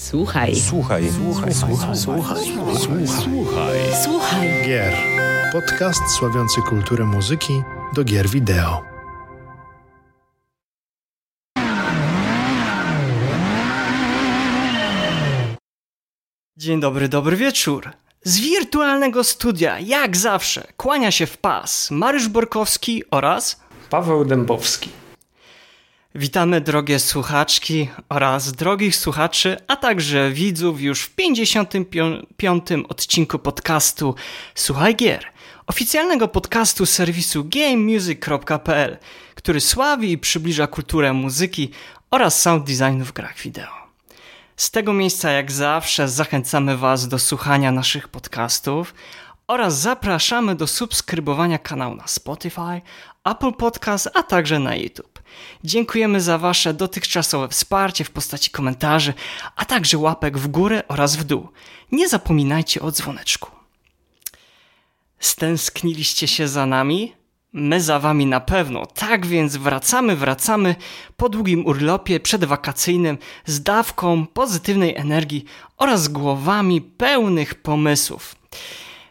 Słuchaj. Słuchaj. Słuchaj. Słuchaj. Słuchaj. Słuchaj. Słuchaj. Gier. Podcast sławiący kulturę muzyki do gier wideo. Dzień dobry, dobry wieczór. Z wirtualnego studia, jak zawsze, kłania się w pas Mariusz Borkowski oraz Paweł Dębowski. Witamy drogie słuchaczki oraz drogich słuchaczy, a także widzów już w 55. odcinku podcastu Słuchaj Gier, oficjalnego podcastu serwisu gamemusic.pl, który sławi i przybliża kulturę muzyki oraz sound designu w grach wideo. Z tego miejsca, jak zawsze, zachęcamy Was do słuchania naszych podcastów oraz zapraszamy do subskrybowania kanału na Spotify, Apple Podcast, a także na YouTube. Dziękujemy za Wasze dotychczasowe wsparcie w postaci komentarzy, a także łapek w górę oraz w dół. Nie zapominajcie o dzwoneczku. Stęskniliście się za nami? My za wami na pewno. Tak więc wracamy, wracamy po długim urlopie przedwakacyjnym z dawką pozytywnej energii oraz głowami pełnych pomysłów.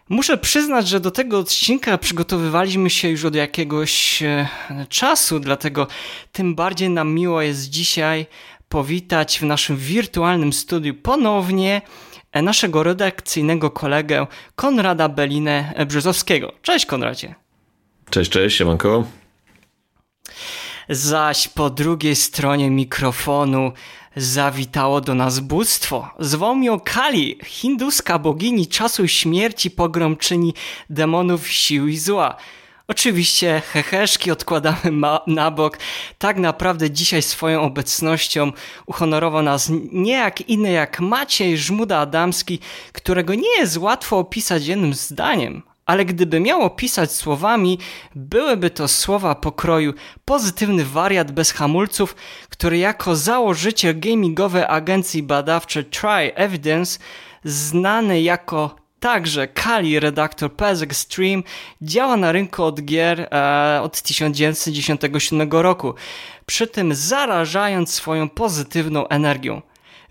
Muszę przyznać, że do tego odcinka przygotowywaliśmy się już od jakiegoś e, czasu, dlatego tym bardziej nam miło jest dzisiaj powitać w naszym wirtualnym studiu ponownie e, naszego redakcyjnego kolegę Konrada Belinę Brzozowskiego. Cześć Konradzie. Cześć, cześć, siemanko. Zaś po drugiej stronie mikrofonu zawitało do nas bóstwo. Zwą ją Kali, hinduska bogini czasu śmierci, pogromczyni demonów sił i zła. Oczywiście heheszki odkładamy na bok. Tak naprawdę dzisiaj swoją obecnością uhonorował nas nie jak inny jak Maciej Żmuda Adamski, którego nie jest łatwo opisać jednym zdaniem ale gdyby miał opisać słowami, byłyby to słowa pokroju pozytywny wariat bez hamulców, który jako założyciel gamingowej agencji badawczej Try Evidence, znany jako także Kali, redaktor PS Extreme, działa na rynku od gier e, od 1997 roku, przy tym zarażając swoją pozytywną energią.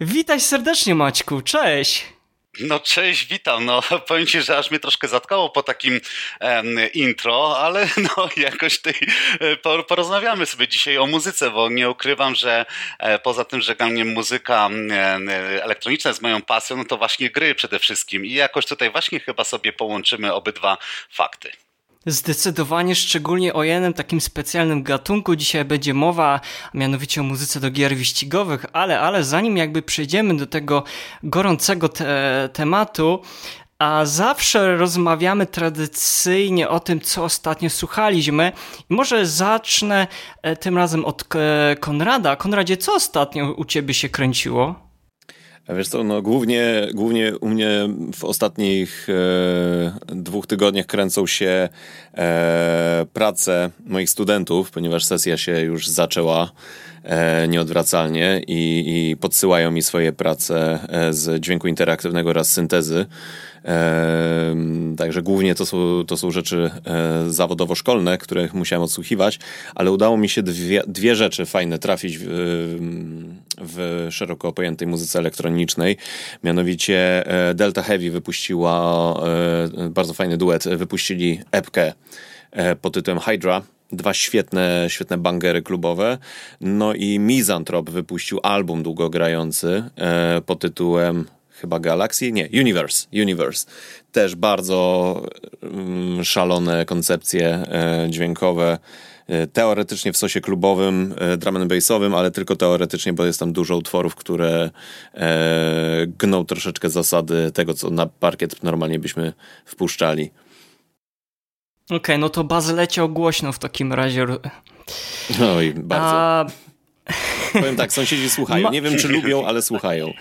Witaj serdecznie Maćku, cześć! No cześć, witam. No powiem ci, że aż mnie troszkę zatkało po takim um, intro, ale no jakoś tej, e, porozmawiamy sobie dzisiaj o muzyce, bo nie ukrywam, że e, poza tym, że dla mnie muzyka e, elektroniczna jest moją pasją, no to właśnie gry przede wszystkim i jakoś tutaj właśnie chyba sobie połączymy obydwa fakty. Zdecydowanie, szczególnie o jednym takim specjalnym gatunku dzisiaj będzie mowa, a mianowicie o muzyce do gier wyścigowych, ale, ale zanim jakby przejdziemy do tego gorącego te tematu, a zawsze rozmawiamy tradycyjnie o tym, co ostatnio słuchaliśmy. Może zacznę e, tym razem od e, Konrada. Konradzie, co ostatnio u ciebie się kręciło? Wiesz co, no głównie, głównie u mnie w ostatnich e, dwóch tygodniach kręcą się e, prace moich studentów, ponieważ sesja się już zaczęła nieodwracalnie i, i podsyłają mi swoje prace e, z dźwięku interaktywnego oraz syntezy. Także głównie to są, to są rzeczy e, zawodowo-szkolne, których musiałem odsłuchiwać, ale udało mi się dwie, dwie rzeczy fajne trafić w, w szeroko pojętej muzyce elektronicznej. Mianowicie e, Delta Heavy wypuściła e, bardzo fajny duet, wypuścili epkę pod tytułem Hydra, dwa świetne, świetne bangery klubowe. No i Mizantrop wypuścił album długogrający e, pod tytułem chyba Galaxy? Nie, Universe. Universe. Też bardzo mm, szalone koncepcje e, dźwiękowe. E, teoretycznie w sosie klubowym, e, drum and bassowym, ale tylko teoretycznie, bo jest tam dużo utworów, które e, gną troszeczkę zasady tego, co na parkiet normalnie byśmy wpuszczali. Okej, okay, no to baz leciał głośno w takim razie. No i bardzo. A... Powiem tak, sąsiedzi słuchają. Ma... Nie wiem, czy lubią, ale słuchają.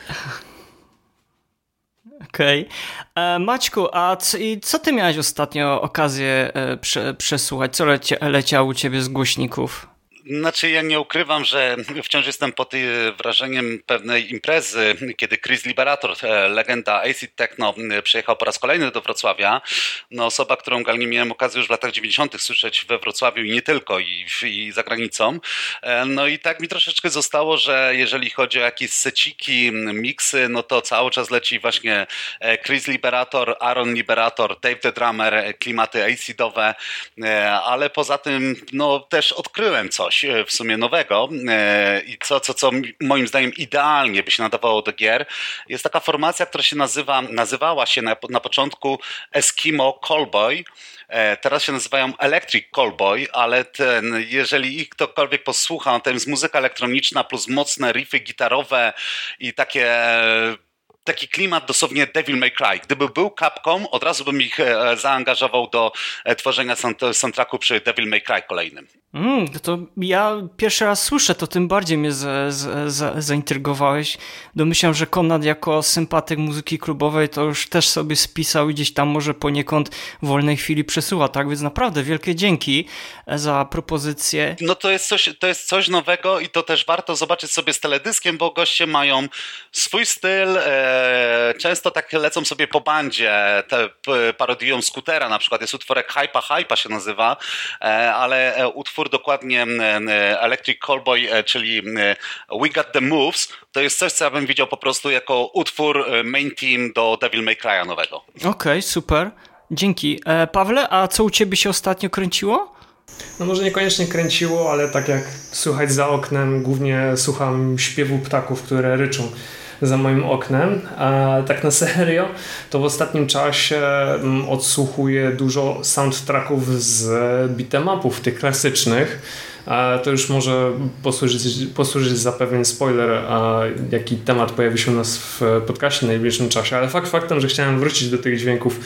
Okej. Okay. E, Maćku, a co, co ty miałeś ostatnio okazję e, prze, przesłuchać? Co lecie, leciało u ciebie z głośników? Znaczy, ja nie ukrywam, że wciąż jestem pod wrażeniem pewnej imprezy, kiedy Chris Liberator, e, legenda Acid Techno, przyjechał po raz kolejny do Wrocławia. No, osoba, którą nie miałem okazji już w latach 90. słyszeć we Wrocławiu i nie tylko, i, i za granicą. E, no i tak mi troszeczkę zostało, że jeżeli chodzi o jakieś seciki, miksy, no to cały czas leci właśnie e, Chris Liberator, Aaron Liberator, Dave the Drummer, klimaty acidowe, ale poza tym, no też odkryłem coś e, w sumie nowego e, i co, co, co moim zdaniem idealnie by się nadawało do gier. Jest taka formacja, która się nazywa, nazywała się na, na początku Eskimo Callboy. E, teraz się nazywają Electric Callboy, ale ten, jeżeli ich ktokolwiek posłucha, to jest muzyka elektroniczna plus mocne riffy gitarowe i takie taki klimat dosłownie Devil May Cry. Gdyby był Capcom, od razu bym ich zaangażował do tworzenia soundtracku przy Devil May Cry kolejnym. Mm, to ja pierwszy raz słyszę, to tym bardziej mnie z, z, z, zaintrygowałeś. Domyślam, że Konrad jako sympatyk muzyki klubowej to już też sobie spisał i gdzieś tam może poniekąd w wolnej chwili przesuwa, tak? Więc naprawdę wielkie dzięki za propozycję. No to jest coś, to jest coś nowego i to też warto zobaczyć sobie z teledyskiem, bo goście mają swój styl, e, często tak lecą sobie po bandzie, te parodiują skutera, na przykład jest utworek Hypa Hypa się nazywa, e, ale e, utwór dokładnie Electric Callboy, e, czyli We Got The Moves, to jest coś, co ja bym widział po prostu jako utwór main team do Devil May Cry'a nowego. Okej, okay, super. Dzięki. E, Pawle, a co u ciebie się ostatnio kręciło? No może niekoniecznie kręciło, ale tak jak słuchać za oknem, głównie słucham śpiewu ptaków, które ryczą za moim oknem. A tak na serio, to w ostatnim czasie mm, odsłuchuję dużo soundtracków z beatemapów, tych klasycznych to już może posłużyć, posłużyć za pewien spoiler, jaki temat pojawi się u nas w podcaście w najbliższym czasie, ale fakt faktem, że chciałem wrócić do tych dźwięków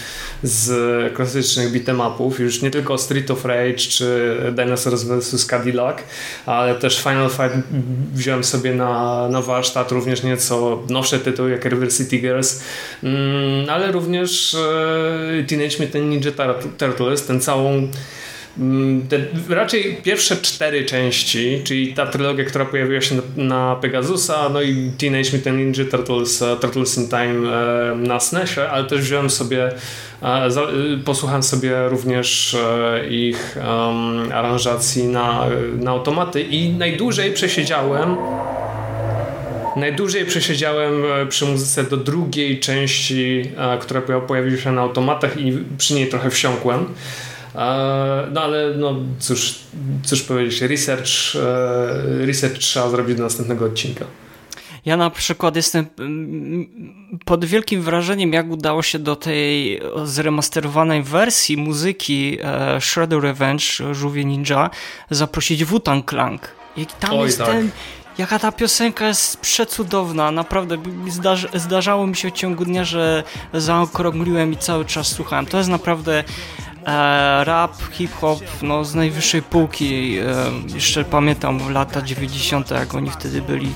z klasycznych beatemapów, już nie tylko Street of Rage czy Dinosaurs vs. Cadillac, ale też Final Fight wziąłem sobie na, na warsztat, również nieco nowsze tytuły jak River City Girls, mm, ale również e, Teenage Mutant Ninja Turtles, ten całą te, raczej pierwsze cztery części, czyli ta trylogia, która pojawiła się na, na Pegasusa, no i Teenage Mutant Ninja Turtles, uh, Turtles in Time uh, na SNESie, ale też wziąłem sobie, za, posłuchałem sobie również ich aranżacji na, na automaty i najdłużej przesiedziałem Najdłużej przesiedziałem przy muzyce do drugiej części, która pojawiła się na automatach i przy niej trochę wsiąkłem. No ale no cóż, cóż powiedzieć, research, e, research trzeba zrobić do następnego odcinka. Ja na przykład jestem mm, pod wielkim wrażeniem, jak udało się do tej zremasterowanej wersji muzyki e, Shredder Revenge, Żółwie Ninja, zaprosić Wu-Tang Clank. Jak tam Oj, jest tak. ten jaka ta piosenka jest przecudowna, naprawdę zdarzy, zdarzało mi się w ciągu dnia, że zaokrągliłem i cały czas słuchałem. To jest naprawdę rap, hip-hop no, z najwyższej półki. E, jeszcze pamiętam lata 90., jak oni wtedy byli.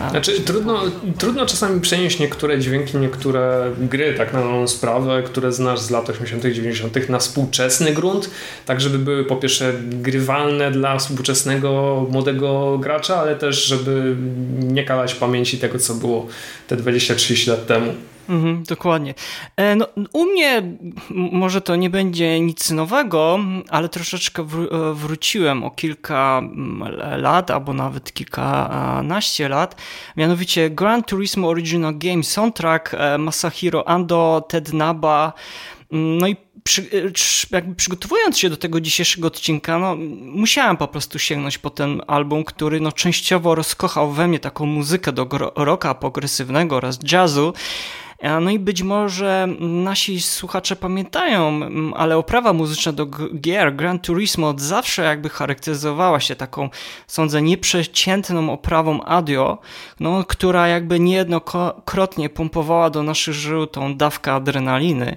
E. Znaczy, trudno, trudno czasami przenieść niektóre dźwięki, niektóre gry, tak na nową sprawę, które znasz z lat 80., 90., na współczesny grunt, tak żeby były po pierwsze grywalne dla współczesnego młodego gracza, ale też żeby nie kalać pamięci tego, co było te 20-30 lat temu. Mhm, dokładnie. E, no, u mnie może to nie będzie nic nowego, ale troszeczkę wr- wróciłem o kilka lat, albo nawet kilkanaście lat. Mianowicie Gran Turismo Original Game Soundtrack e, Masahiro Ando, Ted Naba. Mm, no i przy, e, jakby przygotowując się do tego dzisiejszego odcinka, no, musiałem po prostu sięgnąć po ten album, który no, częściowo rozkochał we mnie taką muzykę do rocka progresywnego oraz jazzu. E, no i być może nasi słuchacze pamiętają, ale oprawa muzyczna do gier Gran Turismo od zawsze jakby charakteryzowała się taką, sądzę, nieprzeciętną oprawą audio, no, która jakby niejednokrotnie pompowała do naszych żył tą dawkę adrenaliny.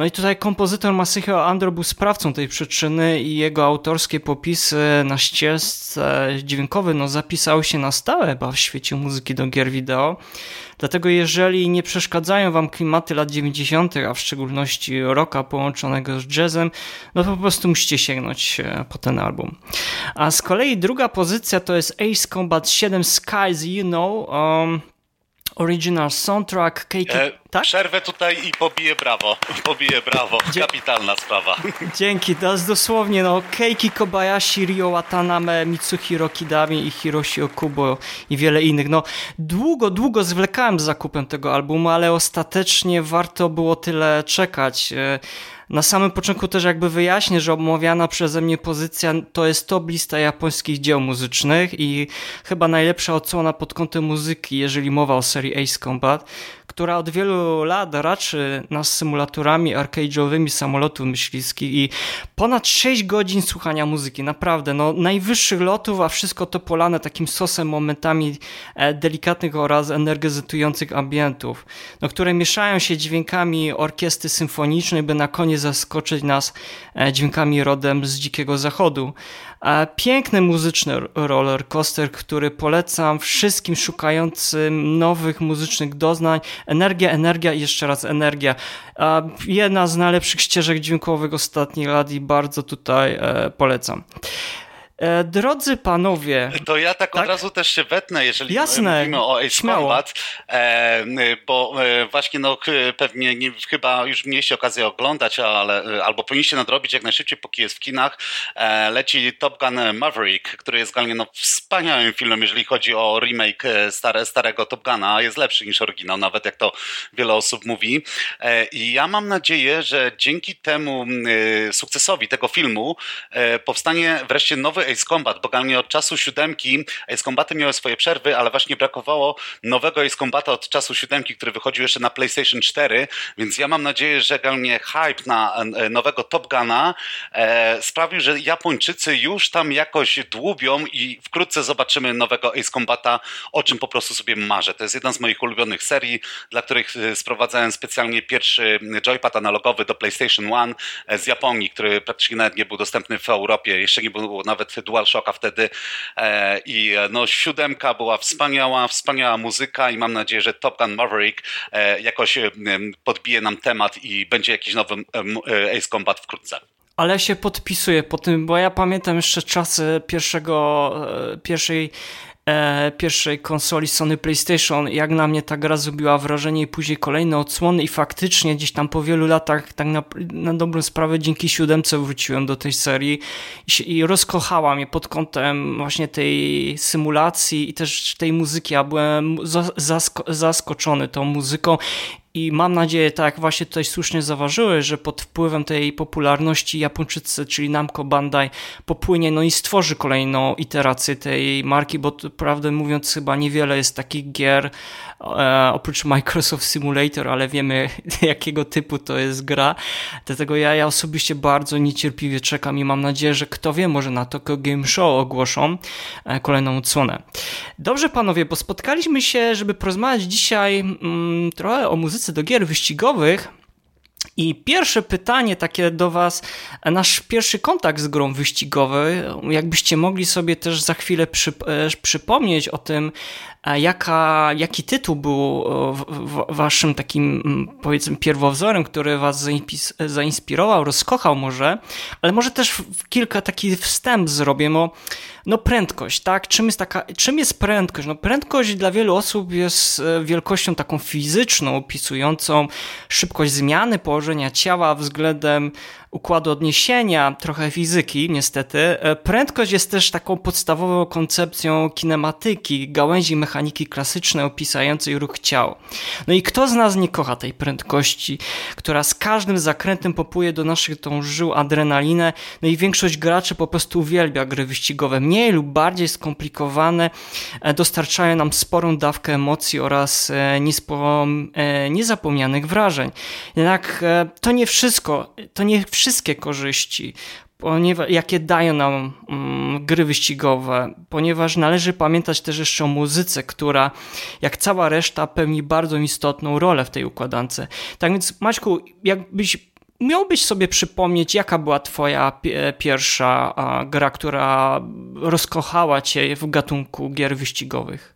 No i tutaj kompozytor Masahiro Ando był sprawcą tej przyczyny i jego autorskie popisy na ścieżce dźwiękowej no, zapisały się na stałe chyba w świecie muzyki do gier wideo. Dlatego jeżeli nie przeszkadzają wam klimaty lat 90., a w szczególności rocka połączonego z jazzem, no to po prostu musicie sięgnąć e, po ten album. A z kolei druga pozycja to jest Ace Combat 7 Skies You Know. Um, original soundtrack Cake. E, tak? Przerwę tutaj i pobiję brawo. Pobiję brawo. Dzie Kapitalna sprawa. Dzięki. To jest dosłownie no Keiki Kobayashi, Ryo Wataname, Mitsuhiro Kidami i Hiroshi Okubo i wiele innych. No długo, długo zwlekałem z zakupem tego albumu, ale ostatecznie warto było tyle czekać. E, na samym początku też jakby wyjaśnię, że omawiana przeze mnie pozycja to jest top lista japońskich dzieł muzycznych i chyba najlepsza odsłona pod kątem muzyki, jeżeli mowa o serii Ace Combat która od wielu lat raczy nas symulatorami arcade'owymi samolotów myśliwskich i ponad 6 godzin słuchania muzyki, naprawdę, no najwyższych lotów, a wszystko to polane takim sosem momentami e, delikatnych oraz energetyzujących ambientów, no, które mieszają się dźwiękami orkiestry symfonicznej, by na koniec zaskoczyć nas e, dźwiękami rodem z dzikiego zachodu. Piękny muzyczny roller coaster, który polecam wszystkim szukającym nowych muzycznych doznań. Energia, energia i jeszcze raz energia. Jedna z najlepszych ścieżek dźwiękowych ostatnich lat i bardzo tutaj e, polecam. E, drodzy panowie. To ja tak, tak, od razu też się wetnę, jeżeli Jasne, mówimy o Ace śmiało. Combat, e, bo e, właśnie no, pewnie nie, chyba już mieliście okazję oglądać, ale, albo powinniście nadrobić jak najszybciej, póki jest w kinach. Leci Top Gun Maverick, który jest generalnie no, wspaniałym filmem, jeżeli chodzi o remake stare, starego Top Guna. Jest lepszy niż oryginał, nawet jak to wiele osób mówi. I ja mam nadzieję, że dzięki temu sukcesowi tego filmu powstanie wreszcie nowy Ace Combat, bo generalnie od czasu siódemki Ace Combaty miały swoje przerwy, ale właśnie brakowało nowego Ace Combata od czasu siódemki, który wychodził jeszcze na PlayStation 4, więc ja mam nadzieję, że generalnie hype na e, nowego Top Guna e, sprawił, że Japończycy już tam jakoś dłubią i wkrótce zobaczymy nowego Ace Combata, o czym po prostu sobie marzę. To jest jedna z moich ulubionych serii, dla których e, sprowadzałem specjalnie pierwszy joypad analogowy do PlayStation 1 e, z Japonii, który praktycznie nawet nie był dostępny w Europie, jeszcze nie było nawet DualShocka wtedy. E, i e, no siódemka była wspaniała, wspaniała muzyka i mam nadzieję, że Top Gun Maverick e, jakoś podbije nam temat i będzie jakiś nowy Ace Combat wkrótce. Ale się podpisuję po tym, bo ja pamiętam jeszcze czasy pierwszego, pierwszej e, pierwszej konsoli Sony PlayStation, jak na mnie ta gra zrobiła wrażenie i później kolejne odsłony i faktycznie gdzieś tam po wielu latach tak na, na dobrą sprawę dzięki siódemce wróciłem do tej serii i, i rozkochała mnie pod kątem właśnie tej symulacji i też tej muzyki. Ja byłem zasko zaskoczony tą muzyką i mam nadzieję, tak jak właśnie tutaj słusznie zauważyłeś, że pod wpływem tej popularności Japończycy, czyli Namco Bandai, popłynie no i stworzy kolejną iterację tej marki, bo prawdę mówiąc chyba niewiele jest takich gier, e, oprócz Microsoft Simulator, ale wiemy jakiego typu to jest gra. Dlatego ja, ja osobiście bardzo niecierpliwie czekam i mam nadzieję, że kto wie, może na Tokyo Game Show ogłoszą e, kolejną odsłonę. Dobrze panowie, bo spotkaliśmy się, żeby porozmawiać dzisiaj mm, trochę o muzyce do gier wyścigowych. I pierwsze pytanie takie do Was, nasz pierwszy kontakt z grą wyścigową, jakbyście mogli sobie też za chwilę e, przypomnieć o tym, jaka, jaki tytuł był w, w, waszym takim, powiedzmy, pierwowzorem, który was zainspirował, rozkochał może, ale może też kilka takich wstęp zrobię, bo no prędkość, tak? Czym jest, taka, czym jest prędkość? No prędkość dla wielu osób jest e, wielkością taką fizyczną, opisującą szybkość zmiany położenia ciała względem układu odniesienia, trochę fizyki, niestety. E, prędkość jest też taką podstawową koncepcją kinematyki, gałęzi mechaniki klasycznej opisującej ruch ciał. No i kto z nas nie kocha tej prędkości, która z każdym zakrętem popuje do naszych tą żył adrenalinę, no i większość graczy po prostu uwielbia gry wyścigowe. Mniej lub bardziej skomplikowane e, dostarczają nam sporą dawkę emocji oraz e, niezapomnianych wrażeń. Jednak to nie wszystko, to nie wszystko wszystkie korzyści, ponieważ, jakie dają nam mm, gry wyścigowe, ponieważ należy pamiętać też jeszcze o muzyce, która jak cała reszta pełni bardzo istotną rolę w tej układance. Tak więc Maćku, jakbyś miałbyś sobie przypomnieć, jaka była twoja pierwsza gra, która rozkochała cię w gatunku gier wyścigowych?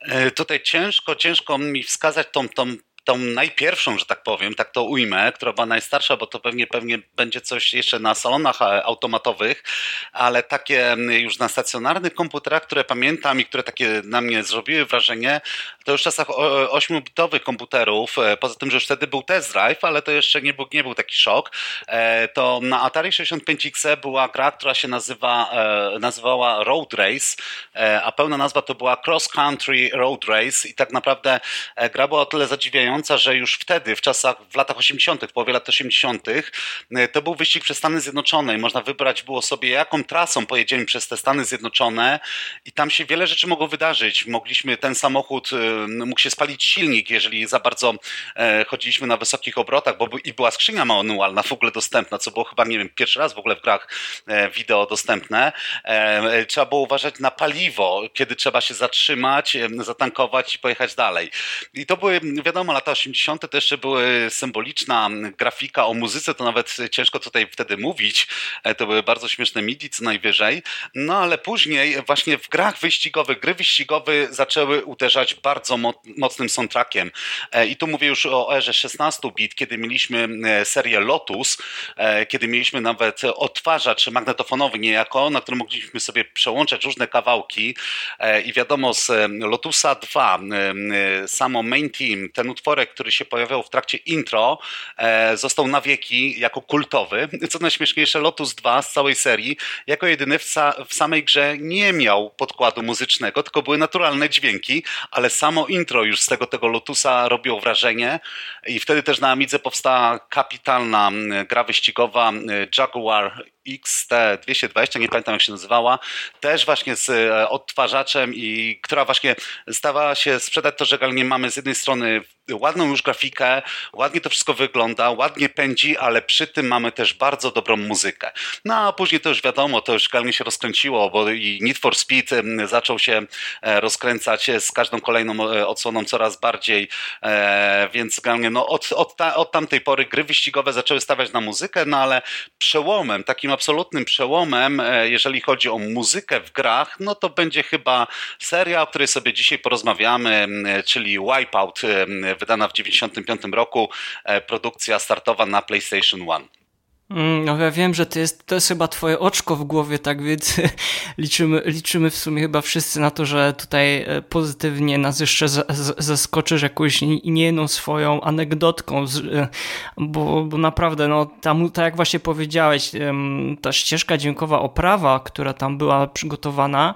E, tutaj ciężko, ciężko mi wskazać tą, tą tą najpierwszą, że tak powiem, tak to ujmę, która była najstarsza, bo to pewnie, pewnie będzie coś jeszcze na salonach e, automatowych, ale takie już na stacjonarnych komputerach, które pamiętam i które takie na mnie zrobiły wrażenie, to już w czasach 8-bitowych komputerów, e, poza tym, że już wtedy był test drive, ale to jeszcze nie był, nie był taki szok, e, to na Atari 65XE była gra, która się nazywa, nazywała Road Race, a pełna nazwa to była Cross Country Road Race i tak naprawdę gra była o tyle zadziwiająca, że już wtedy, w czasach, w latach 80., w połowie lat 80., e, to był wyścig przez Stany Zjednoczone i można wybrać było sobie, jaką trasą pojedziemy przez te Stany Zjednoczone i tam się wiele rzeczy mogło wydarzyć. Mogliśmy, ten samochód, e, mógł się spalić silnik, jeżeli za bardzo e, chodziliśmy na wysokich obrotach, bo i była skrzynia manualna w ogóle dostępna, co było chyba, nie wiem, pierwszy raz w ogóle w grach wideo dostępne. Trzeba było uważać na paliwo, kiedy trzeba się zatrzymać, zatankować i pojechać dalej. I to były, wiadomo, lata 80. to jeszcze były symboliczna grafika o muzyce, to nawet ciężko tutaj wtedy mówić. E, to były bardzo śmieszne MIDI co najwyżej. No ale później właśnie w grach wyścigowych, gry wyścigowe zaczęły uderzać bardzo mocnym soundtrackiem. E, I tu mówię już o erze 16 bit, kiedy mieliśmy e, serię Lotus, kiedy mieliśmy nawet odtwarzacz magnetofonowy niejako, na którym mogliśmy sobie przełączać różne kawałki. I wiadomo, z Lotusa 2 samo main team, ten utwór utworek, który się pojawiał w trakcie intro, e, został na wieki jako kultowy. Co najśmieszniejsze, Lotus 2 z całej serii, jako jedyny w, w samej grze nie miał podkładu muzycznego, tylko były naturalne dźwięki, ale samo intro już z tego, tego Lotusa robiło wrażenie i wtedy też na Amidze powstała kapitalna gra wyścigowa Jaguar XT220, nie pamiętam jak się nazywała, też właśnie z e, odtwarzaczem i która właśnie stawała się sprzedać to, że nie mamy z jednej strony ładną już grafikę, ładnie to wszystko wygląda, ładnie pędzi, ale przy tym mamy też bardzo dobrą muzykę. No a później to już wiadomo, to już galnie się rozkręciło, bo i Need for Speed zaczął się e, rozkręcać z każdą kolejną e, odsłoną coraz bardziej, więc galnie no od, od, ta, od tamtej pory gry wyścigowe zaczęły stawiać na muzykę, no ale przełomem takim absolutnym przełomem, e, jeżeli chodzi o muzykę w grach, no to będzie chyba seria, o której sobie dzisiaj porozmawiamy, czyli Wipeout, wydana w 1995 roku, e, produkcja startowa na PlayStation 1. Mm, no ja wiem, że to jest, to jest chyba twoje oczko w głowie, tak więc liczymy, liczymy w sumie chyba wszyscy na to, że tutaj e, pozytywnie nas jeszcze zaskoczysz jakąś nie jedną swoją anegdotką, e, bo, bo naprawdę, no tam, tak jak właśnie powiedziałeś, ta ścieżka dźwiękowa oprawa, która tam była przygotowana,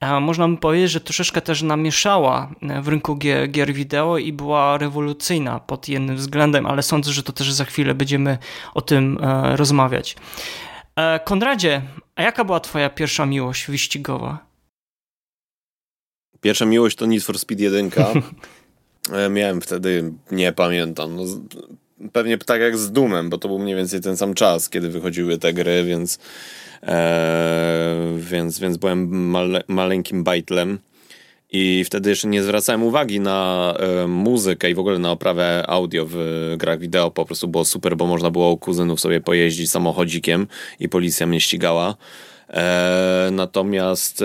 można by powiedzieć, że troszeczkę też namieszała e, w rynku gier, gier wideo i była rewolucyjna pod jednym względem, ale sądzę, że to też za chwilę będziemy o tym e, rozmawiać. E, Konradzie, a jaka była twoja pierwsza miłość wyścigowa? Pierwsza miłość to Need for Speed 1. Miałem wtedy, nie pamiętam, no, pewnie tak jak z Dumem, bo to był mniej więcej ten sam czas, kiedy wychodziły te gry, więc więc, więc byłem male, maleńkim bajtlem. I wtedy jeszcze nie zwracałem uwagi na e, muzykę i w ogóle na oprawę audio w grach wideo. Po prostu było super, bo można było u kuzynów sobie pojeździć samochodzikiem i policja mnie ścigała. E, natomiast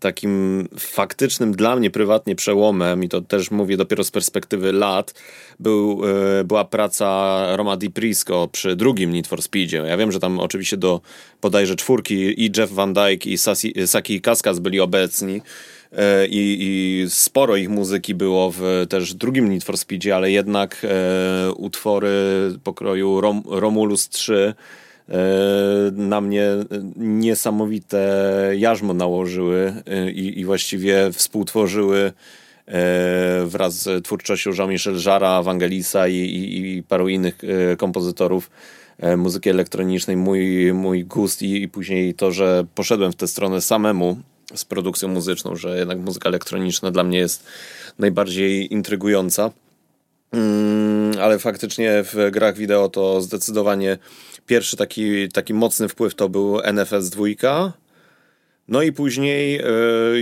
takim faktycznym dla mnie prywatnie przełomem, i to też mówię dopiero z perspektywy lat, był, e, była praca Roma Di Prisco przy drugim Need for Speedzie. Ja wiem, że tam oczywiście do bodajże czwórki i Jeff Van Dyke i Saki Kaskas byli obecni. E, I, I, sporo ich muzyki było w też drugim Need for Speedzie, ale jednak e, utwory pokroju Rom, Romulus 3 E, na mnie niesamowite jarzmo nałożyły e, i, i właściwie współtworzyły e, wraz z twórczością Jean-Michel Jara, Wangelisa i, i, i paru innych kompozytorów muzyki elektronicznej, mój, mój gust i, i później to, że poszedłem w tę stronę samemu z produkcją muzyczną, że jednak muzyka elektroniczna dla mnie jest najbardziej intrygująca. Mm, ale faktycznie w grach wideo to zdecydowanie pierwszy taki, taki mocny wpływ to był NFS 2. No i później e,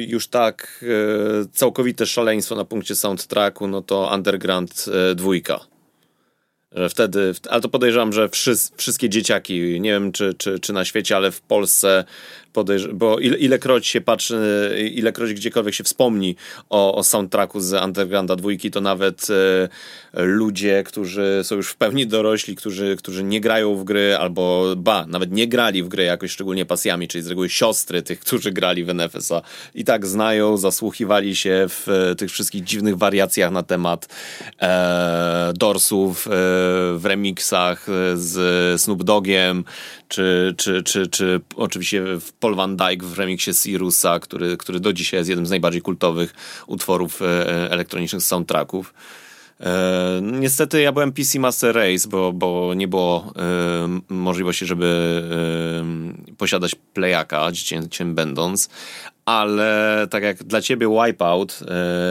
już tak e, całkowite szaleństwo na punkcie soundtracku, no to Underground 2. Że wtedy, ale to podejrzewam, że wszystkie dzieciaki, nie wiem czy, czy, czy na świecie, ale w Polsce podejrz- bo ile, ilekroć się patrzy, ilekroć gdziekolwiek się wspomni o, o soundtracku z Undergrounda dwójki, to nawet e, ludzie, którzy są już w pełni dorośli, którzy, którzy nie grają w gry, albo ba, nawet nie grali w gry jakoś szczególnie pasjami, czyli z reguły siostry tych, którzy grali w NFS-a i tak znają, zasłuchiwali się w e, tych wszystkich dziwnych wariacjach na temat e, dorsów e, w remixach z Snoop Dogiem, czy, czy, czy, czy oczywiście Paul Van Dyke w remixie Sirusa, który, który do dzisiaj jest jednym z najbardziej kultowych utworów e, elektronicznych soundtracków. E, niestety ja byłem PC Master Race, bo, bo nie było e, możliwości, żeby posiadać playaka, dziecięciem będąc, ale tak jak dla ciebie Wipeout,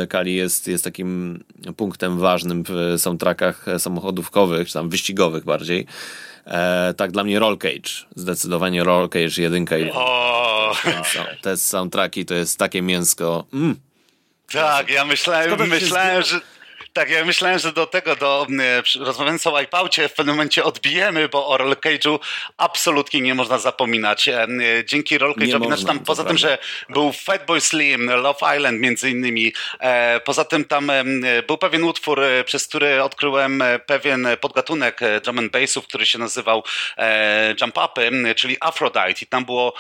Kali jest, jest takim punktem ważnym w soundtrackach samochodówkowych, czy tam wyścigowych bardziej, E, tak dla mnie Roll Cage. Zdecydowanie Roll Cage jedynka i te soundtracki to jest takie mięsko. Mm. Tak, ja myślałem, myślałem, że tak, ja myślałem, że do tego, do e, rozmawiając o Wipeoutie w pewnym momencie odbijemy, bo o Roll Cage'u absolutnie nie można zapominać. E, dzięki Roll Cage'owi, znaczy tam poza tym, że był Fatboy Slim, Love Island między innymi, e, poza tym tam był pewien utwór, przez który odkryłem pewien podgatunek drum and bassów, który się nazywał Jump Upy, czyli Aphrodite. I tam było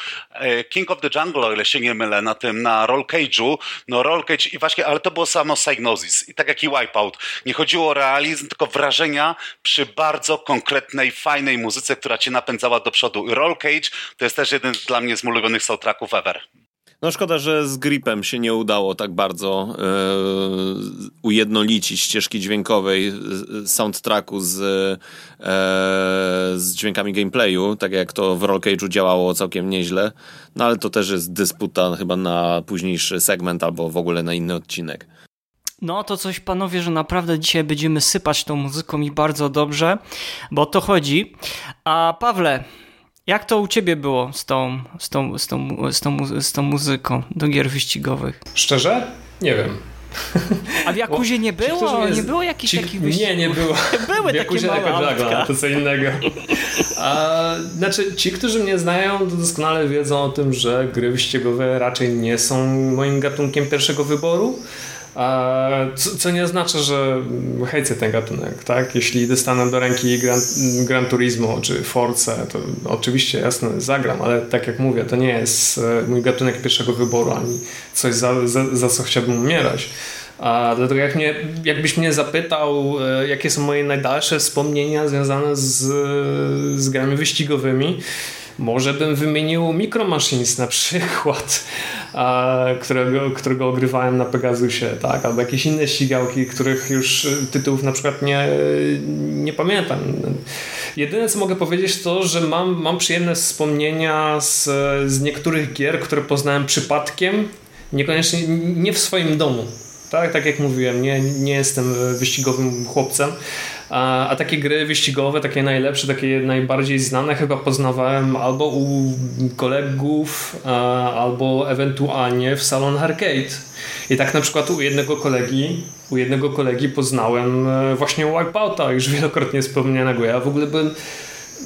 King of the Jungle, o ile się nie mylę, na tym, na Roll Cage'u, no Roll Cage i właśnie, ale to było samo Psygnosis. I tak jak i Wipeout nie chodziło o realizm, tylko wrażenia przy bardzo konkretnej, fajnej muzyce, która cię napędzała do przodu. Roll Cage to jest też jeden dla mnie z ulubionych soundtracków ever. No szkoda, że z Gripem się nie udało tak bardzo e, ujednolicić ścieżki dźwiękowej soundtracku z, e, z dźwiękami gameplayu, tak jak to w Roll Cage'u działało całkiem nieźle. No ale to też jest dysputa chyba na późniejszy segment albo w ogóle na inny odcinek. No to coś panowie, że naprawdę dzisiaj będziemy sypać tą muzyką i bardzo dobrze, bo o to chodzi. A Pawle, jak to u ciebie było z tą, z tą, z tą, z tą, z tą muzyką do gier wyścigowych? Szczerze? Nie wiem. A w Jakuzie nie było? Nie było jakichś ci... takich wyścigów? Nie, nie było. Były w takie małe to co innego. A, znaczy, ci, którzy mnie znają, to doskonale wiedzą o tym, że gry wyścigowe raczej nie są moim gatunkiem pierwszego wyboru. Co, nie oznacza, że hejcę ten gatunek, tak? Jeśli dostanę do ręki Gran, Gran Turismo czy Force, to oczywiście jasne zagram, ale tak jak mówię, to nie jest e, mój gatunek pierwszego wyboru, ani coś za, za, za co chciałbym umierać. A dlatego jak mnie, jakbyś mnie zapytał, e, jakie są moje najdalsze wspomnienia związane z, z grami wyścigowymi, może bym wymienił Micro Machines na przykład, którego, którego ogrywałem na Pegasusie, tak? albo jakieś inne ścigałki, których już tytułów na przykład nie, nie pamiętam. Jedyne co mogę powiedzieć to, że mam, mam przyjemne wspomnienia z, z niektórych gier, które poznałem przypadkiem, niekoniecznie nie w swoim domu. Tak, tak jak mówiłem, nie, nie jestem wyścigowym chłopcem, a, a, takie gry wyścigowe, takie najlepsze, takie najbardziej znane chyba poznawałem albo u kolegów, albo ewentualnie w salon arcade. I tak na przykład u jednego kolegi, u jednego kolegi poznałem e, właśnie Wipeouta, już wielokrotnie wspomnianego. Ja w ogóle byłem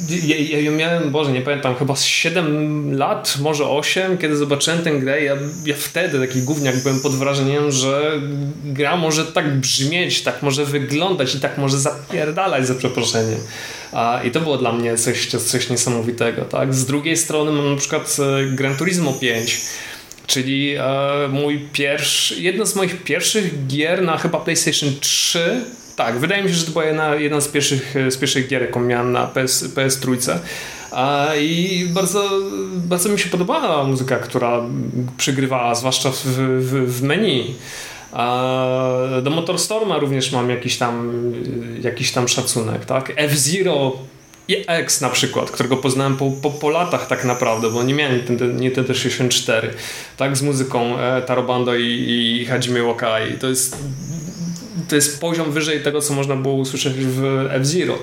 ja, ja, miałem, Boże, nie pamiętam, chyba z 7 lat, może 8, kiedy zobaczyłem tę grę. Ja, ja wtedy, taki gówniak, byłem pod wrażeniem, że gra może tak brzmieć, tak może wyglądać i tak może zapierdalać za przeproszeniem. A, I to było dla mnie coś, coś niesamowitego. Tak? Z drugiej strony mam na przykład e, Gran Turismo 5 czyli e, mój pierwszy, jedno z moich pierwszych gier na chyba PlayStation 3 tak, wydaje mi się, że to była jedna, jedna z, pierwszych, z pierwszych gier, jaką miałem na PS, PS Trójce. I bardzo, bardzo mi się podobała muzyka, która przygrywała, zwłaszcza w, w, w menu. Do Motorstorma również mam jakiś tam, jakiś tam szacunek. Tak? F-Zero X na przykład, którego poznałem po, po, po, latach tak naprawdę, bo nie miałem Nintendo 64, tak, z muzyką e, Tarobando i, i Hajime Wakai. To jest to jest poziom wyżej tego, co można było usłyszeć w F-Zero.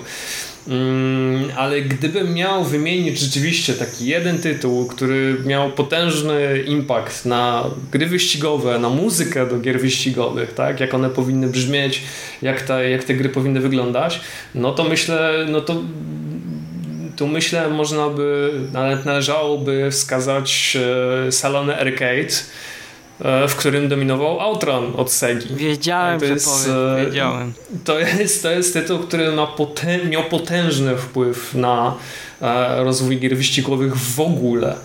Mm, ale gdybym miał wymienić rzeczywiście taki jeden tytuł, który miał potężny impact na gry wyścigowe, na muzykę do gier wyścigowych, tak, jak one powinny brzmieć, jak te, jak te gry powinny wyglądać, no to myślę, no to tu myślę można by, nawet należałoby wskazać e, salony arcade, w którym dominował Outrun od Segi. Wiedziałem, to że jest, powiem, wiedziałem. To jest, to jest tytuł, który ma potę miał potężny wpływ na e, rozwój gier wyścigowych w ogóle,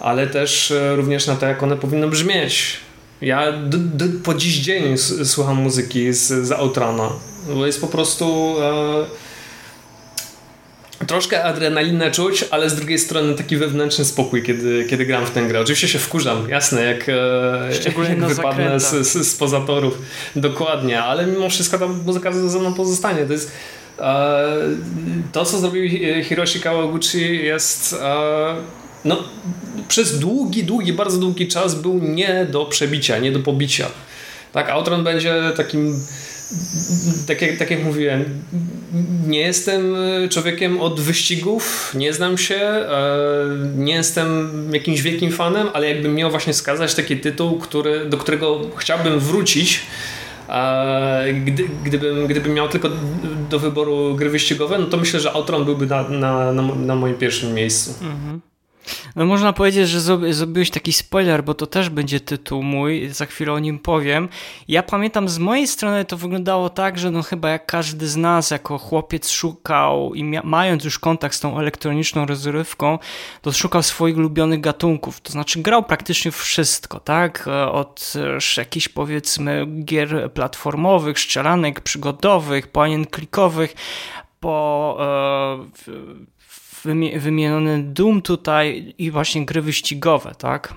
ale też e, również na to, jak one powinny brzmieć. Ja po dziś dzień słucham muzyki z, z Outruna, bo jest po prostu... E, troszkę adrenalinę czuć, ale z drugiej strony taki wewnętrzny spokój, kiedy, kiedy gram w tę grę. Oczywiście się wkurzam, jasne, jak, e, Szczególnie jak wypadnę z, z, z pozatorów. Dokładnie, ale mimo wszystko ta muzyka ze mną pozostanie. To jest e, to, co zrobił Hiroshi Kawaguchi jest e, no, przez długi, długi, bardzo długi czas był nie do przebicia, nie do pobicia. Tak, Outrun będzie takim tak jak, tak jak mówiłem, nie jestem e, człowiekiem od wyścigów, nie znam się, e, nie jestem jakimś wielkim fanem, ale jakbym miał właśnie skazać taki tytuł, który, do którego chciałbym wrócić, gdy, gdybym, gdybym miał tylko do wyboru gry wyścigowe, no to myślę, że Outrun byłby na, na, na, na moim pierwszym miejscu. Mhm. No można powiedzieć, że zrobiłeś taki spoiler, bo to też będzie tytuł mój, za chwilę o nim powiem. Ja pamiętam z mojej strony to wyglądało tak, że no chyba jak każdy z nas jako chłopiec szukał i mając już kontakt z tą elektroniczną rozrywką, to szukał swoich ulubionych gatunków, to znaczy grał praktycznie wszystko, tak? Od jakichś powiedzmy gier platformowych, strzelanek przygodowych, po klikowych, po e, wymieniony Doom tutaj i właśnie gry wyścigowe, tak?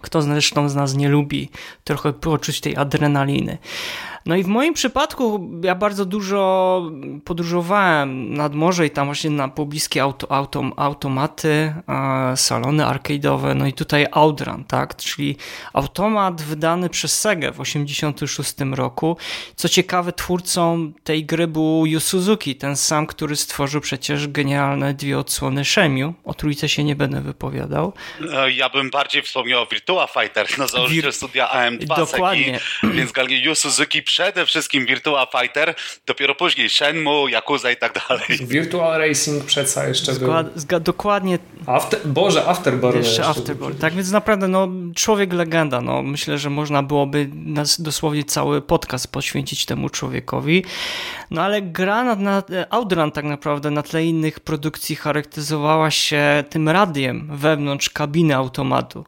Kto zresztą z nas nie lubi trochę poczuć tej adrenaliny. No i w moim przypadku ja bardzo dużo podróżowałem nad morze i tam właśnie na pobliskie auto, auto, automaty, e, salony arcade'owe, no i tutaj Outrun, tak, czyli automat wydany przez Sega w 86 roku. Co ciekawe, twórcą tej gry był Yu Suzuki, ten sam, który stworzył przecież genialne dwie odsłony Shemiu. O trójce się nie będę wypowiadał. E, ja bym bardziej wspomniał o Virtua Fighter, no założyciel studia AM2 Dokładnie. Segi, więc Yu Suzuki przede wszystkim Virtua Fighter, dopiero później Shenmue, Yakuza i tak dalej. Virtual Racing przeca jeszcze Zgład, był. dokładnie. After, Boże, Afterburn. Jeszcze, jeszcze Afterburn. Tak więc naprawdę no, człowiek legenda. No, myślę, że można byłoby nas dosłownie cały podcast poświęcić temu człowiekowi. No ale gra na, na Outrun tak naprawdę na tle innych produkcji charakteryzowała się tym radiem wewnątrz kabiny automatu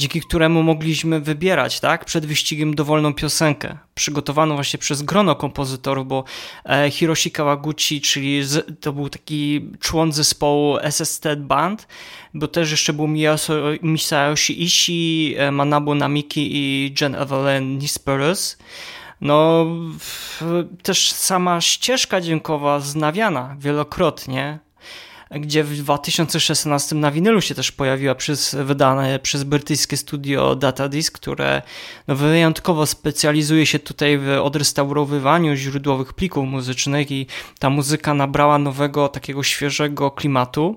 dzięki któremu mogliśmy wybierać tak, przed wyścigiem dowolną piosenkę, przygotowaną właśnie przez grono kompozytorów, bo e, Hiroshi Kawaguchi, czyli z, to był taki człon zespołu SST Band, bo też jeszcze był Misayoshi Ishii, e, Manabu Namiki i Jen Evelyn Nisperus. No, też sama ścieżka dźwiękowa znawiana wielokrotnie gdzie w 2016 na winylu się też pojawiła przez, wydane przez brytyjskie studio Datadisc, które no, wyjątkowo specjalizuje się tutaj w odrestaurowywaniu źródłowych plików muzycznych i ta muzyka nabrała nowego, takiego świeżego klimatu.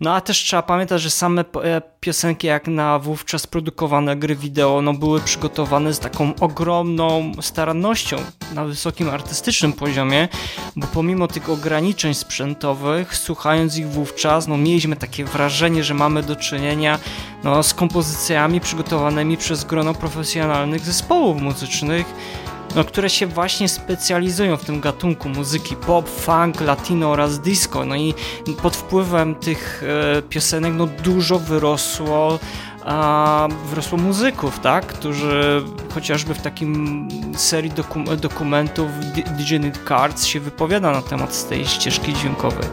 No a też trzeba pamiętać, że same e, piosenki jak na wówczas produkowane gry wideo no, były przygotowane z taką ogromną starannością na wysokim artystycznym poziomie, bo pomimo tych ograniczeń sprzętowych, słuchając ich wówczas, no, mieliśmy takie wrażenie, że mamy do czynienia no, z kompozycjami przygotowanymi przez grono profesjonalnych zespołów muzycznych, no, które się właśnie specjalizują w tym gatunku muzyki pop, funk, latino oraz disco. No i pod wpływem tych e, piosenek no, dużo wyrosło a wyrosło muzyków, tak, którzy chociażby w takim serii dokum dokumentów Digital Cards się wypowiada na temat tej ścieżki dźwiękowej.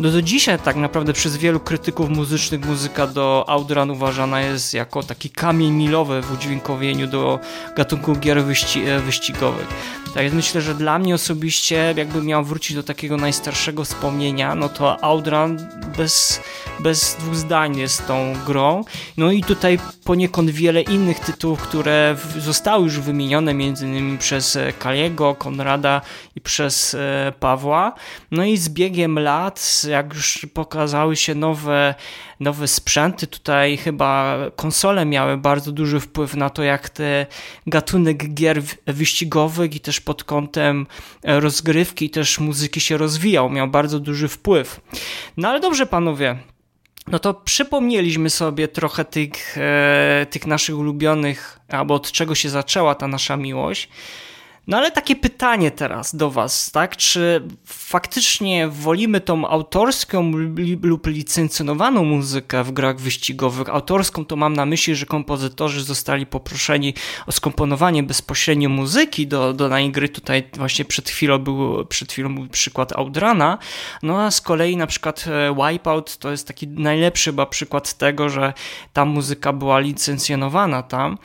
No do dzisiaj tak naprawdę przez wielu krytyków muzycznych muzyka do Outrun uważana jest jako taki kamień milowy w udźwiękowieniu do gatunku gier wyści e, wyścigowych. Tak więc myślę, że dla mnie osobiście, jakbym miał wrócić do takiego najstarszego wspomnienia, no to Outrun bez, bez dwóch zdań jest tą grą. No i tutaj poniekąd wiele innych tytułów, które zostały już wymienione między innymi przez e, Kaliego, Konrada i przez e, Pawła. No i z biegiem lat, jak już pokazały się nowe, nowe sprzęty, tutaj chyba konsole miały bardzo duży wpływ na to, jak te gatunek gier wyścigowych i też pod kątem rozgrywki też muzyki się rozwijał, miał bardzo duży wpływ. No ale dobrze panowie, no to przypomnieliśmy sobie trochę tych, e, tych naszych ulubionych, albo od czego się zaczęła ta nasza miłość. No ale takie pytanie teraz do Was, tak? Czy faktycznie wolimy tą autorską lub licencjonowaną muzykę w grach wyścigowych? Autorską to mam na myśli, że kompozytorzy zostali poproszeni o skomponowanie bezpośrednio muzyki do, danej gry. Tutaj właśnie przed chwilą był, przed chwilą był przykład Audrana. No a z kolei na przykład e, Wipeout to jest taki najlepszy chyba przykład tego, że ta muzyka była licencjonowana tam.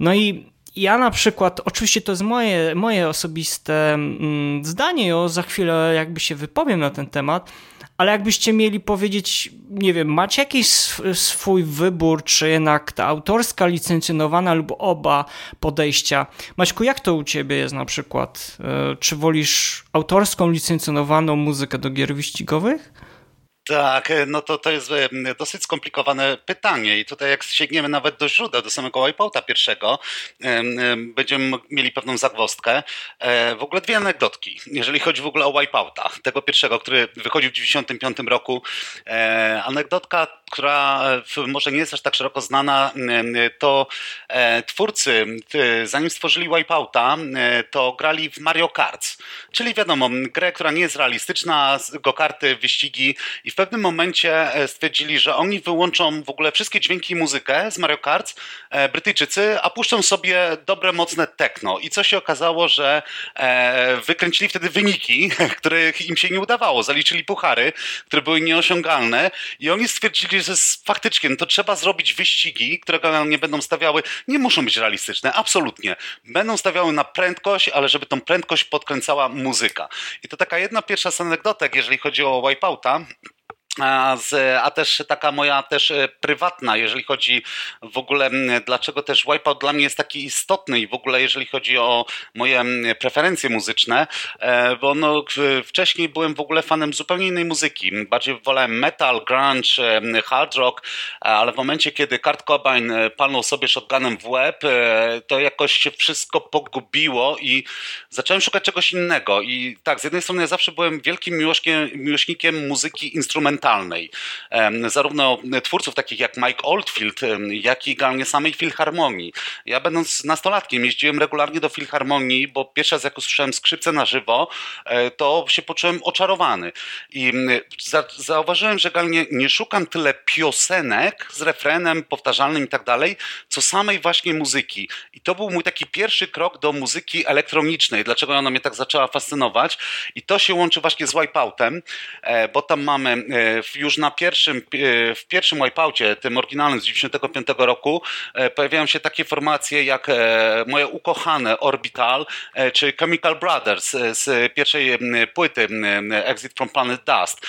No i ja na przykład, oczywiście to jest moje, moje osobiste mm, zdanie, o za chwilę jakby się wypowiem na ten temat, ale jakbyście mieli powiedzieć, nie wiem, macie jakiś swój wybór, czy jednak ta autorska, licencjonowana lub oba podejścia. Maćku, jak to u ciebie jest na przykład? E, czy wolisz autorską, licencjonowaną muzykę do gier wyścigowych? Tak, e, no to to jest e, dosyć skomplikowane pytanie i tutaj jak sięgniemy nawet do źródeł, do samego Wipeouta pierwszego, będziemy mieli pewną zagwozdkę. E, w ogóle dwie anegdotki, jeżeli chodzi w ogóle o Wipeouta, tego pierwszego, który wychodził w 1995 roku. Anegdotka, która może nie jest aż tak szeroko znana, to twórcy, zanim stworzyli Wipeouta, to grali w Mario Kart, czyli wiadomo, grę, która nie jest realistyczna, go karty, wyścigi i w pewnym momencie e, stwierdzili, że oni wyłączą w ogóle wszystkie dźwięki i muzykę z Mario Kart, e, Brytyjczycy, a puszczą sobie dobre, mocne techno. I co się okazało, że e, wykręcili wtedy wyniki, których im się nie udawało. Zaliczyli puchary, które były nieosiągalne i oni stwierdzili, że faktycznie no to trzeba zrobić wyścigi, które nie będą stawiały, nie muszą być realistyczne, absolutnie. Będą stawiały na prędkość, ale żeby tą prędkość podkręcała muzyka. I to taka jedna pierwsza z anegdotek, jeżeli chodzi o Wipeouta, a, też taka moja też e, prywatna, jeżeli chodzi w ogóle, dlaczego też Wipeout dla mnie jest taki istotny i w ogóle jeżeli chodzi o moje preferencje muzyczne, e, bo no, wcześniej byłem w ogóle fanem zupełnie innej muzyki. Bardziej wolałem metal, grunge, hard rock, ale w momencie, kiedy Kurt Cobain e, palnął sobie shotgunem w łeb, to jakoś się wszystko pogubiło i zacząłem szukać czegoś innego. I tak, z jednej strony ja zawsze byłem wielkim miłośnikiem muzyki instrumentalnej, instrumentalnej. Zarówno twórców takich jak Mike Oldfield, jak i generalnie samej Filharmonii. Ja będąc nastolatkiem jeździłem regularnie do Filharmonii, bo pierwszy raz jak usłyszałem skrzypce na żywo, e, to się poczułem oczarowany. I zauważyłem, że generalnie nie szukam tyle piosenek z refrenem powtarzalnym i tak dalej, co samej właśnie muzyki. I to był mój taki pierwszy krok do muzyki elektronicznej. Dlaczego ona mnie tak zaczęła fascynować? I to się łączy właśnie z Wipeoutem, e, bo tam mamy e, już na pierwszym, e, w pierwszym wipeoutie, tym oryginalnym z 1995 roku, e, pojawiają się takie formacje jak e, moje ukochane Orbital czy Chemical Brothers z pierwszej płyty Exit from Planet Dust.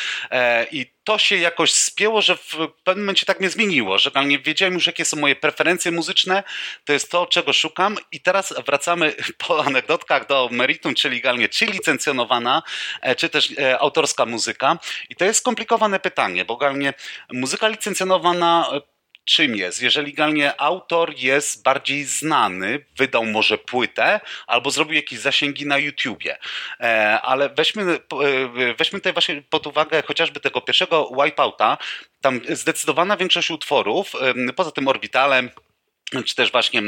I to się jakoś spięło, że w pewnym momencie tak mnie zmieniło, że nie wiedziałem już, jakie są moje preferencje muzyczne, to jest to, czego szukam. I teraz wracamy po anegdotkach do meritum, czyli galnie, czy licencjonowana, e, czy też e, autorska muzyka. I to jest skomplikowane pytanie, bo galnie muzyka licencjonowana czym jest. Jeżeli generalnie autor jest bardziej znany, wydał może płytę albo zrobił jakieś zasięgi na YouTubie. E, ale weźmy, e, weźmy tutaj właśnie pod uwagę chociażby tego pierwszego Wipeouta. Tam zdecydowana większość utworów, poza tym Orbitalem, czy też właśnie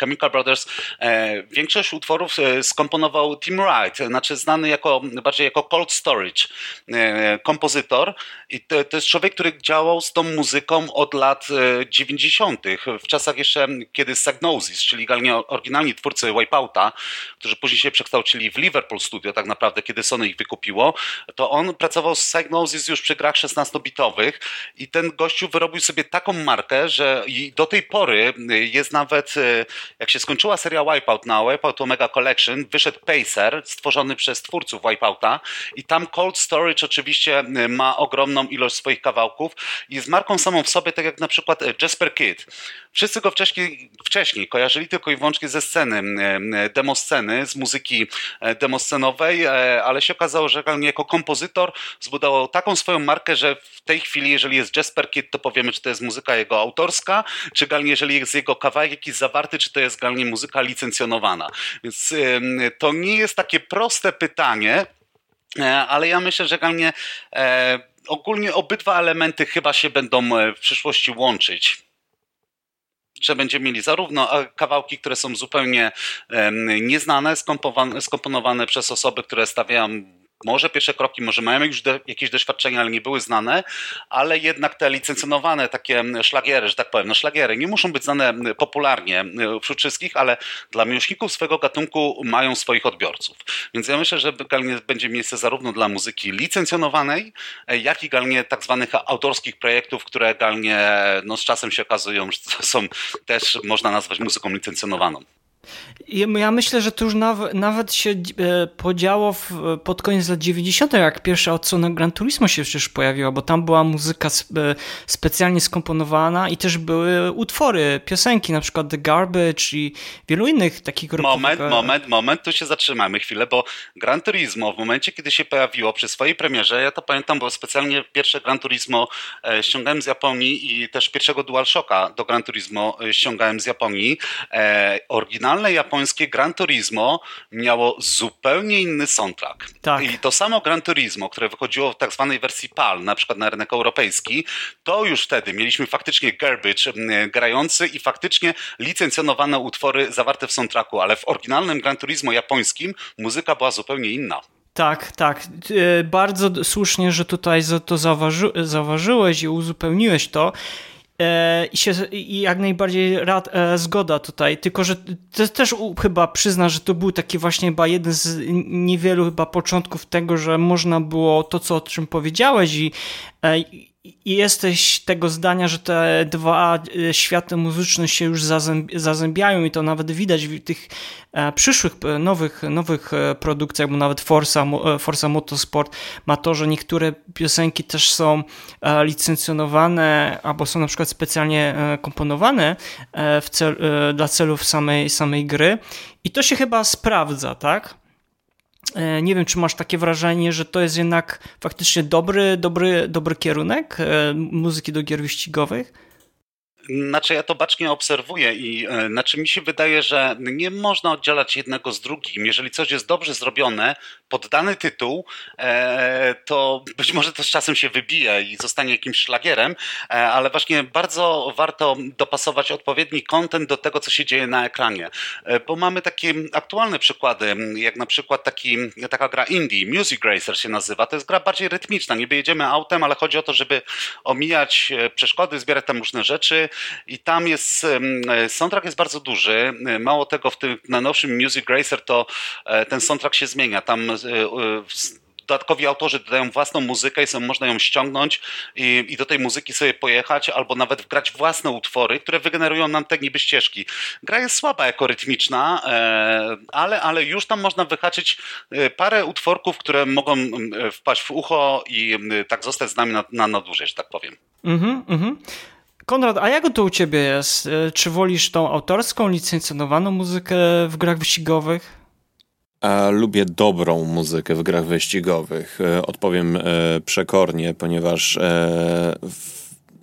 Chemical Brothers, e, większość utworów e, skomponował Tim Wright, znaczy znany jako, bardziej jako Cold Storage e, kompozytor i to, to jest człowiek, który działał z tą muzyką od lat 90. w czasach jeszcze, kiedy Sagnosis, czyli oryginalni twórcy Wipeouta, którzy później się przekształcili w Liverpool Studio tak naprawdę, kiedy Sony ich wykupiło, to on pracował z Sagnosis już przy grach 16-bitowych i ten gościu wyrobił sobie taką markę, że do tej pory jest nawet, y, jak się skończyła seria Wipeout na Wipeout Omega Collection, wyszedł Pacer, stworzony przez twórców Wipeouta i tam Cold Storage oczywiście y, ma ogromną ilość swoich kawałków i jest marką samą w sobie, tak jak na przykład y, Jasper Kidd. Wszyscy go wcześniej, wcześniej kojarzyli tylko i wyłącznie ze sceny, demosceny, z muzyki demoscenowej, ale się okazało, że jako kompozytor zbudował taką swoją markę, że w tej chwili, jeżeli jest Jasper Kidd, to powiemy, czy to jest muzyka jego autorska, czy jeżeli jest jego kawałek jakiś zawarty, czy to jest generalnie muzyka licencjonowana. Więc to nie jest takie proste pytanie, e, ale ja myślę, że generalnie e, ogólnie obydwa elementy chyba się będą e, w przyszłości łączyć że będziemy mieli zarówno kawałki, które są zupełnie nieznane, skomponowane przez osoby, które stawiają może pierwsze kroki, może mają już do, jakieś doświadczenia, ale nie były znane, ale jednak te licencjonowane takie szlagiery, że tak powiem, no szlagiery nie muszą być znane popularnie wśród wszystkich, ale dla miłośników swego gatunku mają swoich odbiorców. Więc ja myślę, że galnie będzie miejsce zarówno dla muzyki licencjonowanej, jak i galnie tak zwanych autorskich projektów, które galnie no, z czasem się okazują, że są też można nazwać muzyką licencjonowaną. Ja myślę, że to już nawet, nawet się e, podziało w, pod koniec lat 90., jak pierwsza odsłona Gran Turismo się przecież pojawiła, bo tam była muzyka e, specjalnie skomponowana i też były utwory, piosenki, na przykład The Garbage i wielu innych takich Moment, moment, moment, tu się zatrzymamy chwilę, bo Gran Turismo w momencie, kiedy się pojawiło przy swojej premierze, ja to pamiętam, bo specjalnie pierwsze Gran Turismo e, ściągałem z Japonii i też pierwszego DualShocka do Gran Turismo ściągałem z Japonii. Oryginalnie oryginalne japońskie Gran Turismo miało zupełnie inny soundtrack. Tak. I to samo Gran Turismo, które wychodziło w tak zwanej wersji PAL, na przykład na rynek europejski, to już wtedy mieliśmy faktycznie garbage grający i faktycznie licencjonowane utwory zawarte w soundtracku, ale w oryginalnym Gran Turismo japońskim muzyka była zupełnie inna. Tak, tak. E, bardzo słusznie, że tutaj to zauważy, zauważyłeś i uzupełniłeś to. E, i, się, i jak najbardziej rad, e, zgoda tutaj, tylko że też chyba przyzna, że to był taki właśnie chyba jeden z niewielu chyba początków tego, że można było to, co o czym powiedziałeś i, e, i jesteś tego zdania, że te dwa e, światy muzyczne się już zazębiają i to nawet widać w tych e, przyszłych, e, nowych, nowych produkcjach, bo nawet Forza, Forza Motorsport ma to, że niektóre piosenki też są licencjonowane albo są na przykład specjalnie komponowane cel, dla celów samej, samej gry i to się chyba sprawdza, tak? E, nie wiem, czy masz takie wrażenie, że to jest jednak faktycznie dobry, dobry, dobry kierunek e, muzyki do gier wyścigowych? Znaczy ja to bacznie obserwuję i e, znaczy mi się wydaje, że nie można oddzielać jednego z drugim. Jeżeli coś jest dobrze zrobione pod dany tytuł, e, to być może to z czasem się wybije i zostanie jakimś szlagierem, e, ale właśnie bardzo warto dopasować odpowiedni kontent do tego, co się dzieje na ekranie. Bo mamy takie aktualne przykłady, jak na przykład taki, taka gra indie, Music Racer się nazywa. To jest gra bardziej rytmiczna. Niby jedziemy autem, ale chodzi o to, żeby omijać przeszkody, zbierać tam różne rzeczy i tam jest, soundtrack jest bardzo duży. Mało tego, w tym najnowszym Music Racer to e, ten soundtrack się zmienia. Tam e, e, dodatkowi autorzy dodają własną muzykę i sobie można ją ściągnąć i, i, do tej muzyki sobie pojechać, albo nawet wgrać własne utwory, które wygenerują nam te niby ścieżki. Gra jest słaba jako rytmiczna, ale, ale już tam można wyhaczyć parę utworków, które mogą wpaść w ucho i tak zostać z nami na, na, na dłużej, że tak powiem. Mhm, mhm. Konrad, a jak to u ciebie jest? E, czy wolisz tą autorską, licencjonowaną muzykę w grach wyścigowych? Lubię dobrą muzykę w grach wyścigowych. E, odpowiem e, przekornie, ponieważ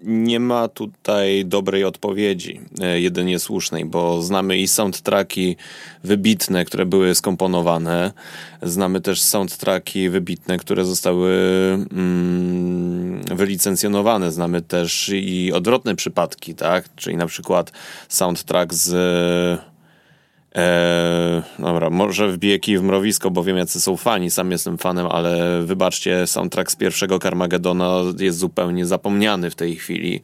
nie ma tutaj dobrej odpowiedzi, e, jedynie słusznej, bo znamy i soundtracki wybitne, które były skomponowane, znamy też soundtracki wybitne, które zostały mm, wylicencjonowane, znamy też i odwrotne przypadki, tak? Czyli na przykład soundtrack z Eee, dobra, może wbiję kij w mrowisko, bo wiem jacy są fani, sam jestem fanem, ale wybaczcie, soundtrack z pierwszego Carmagedona jest zupełnie zapomniany w tej chwili.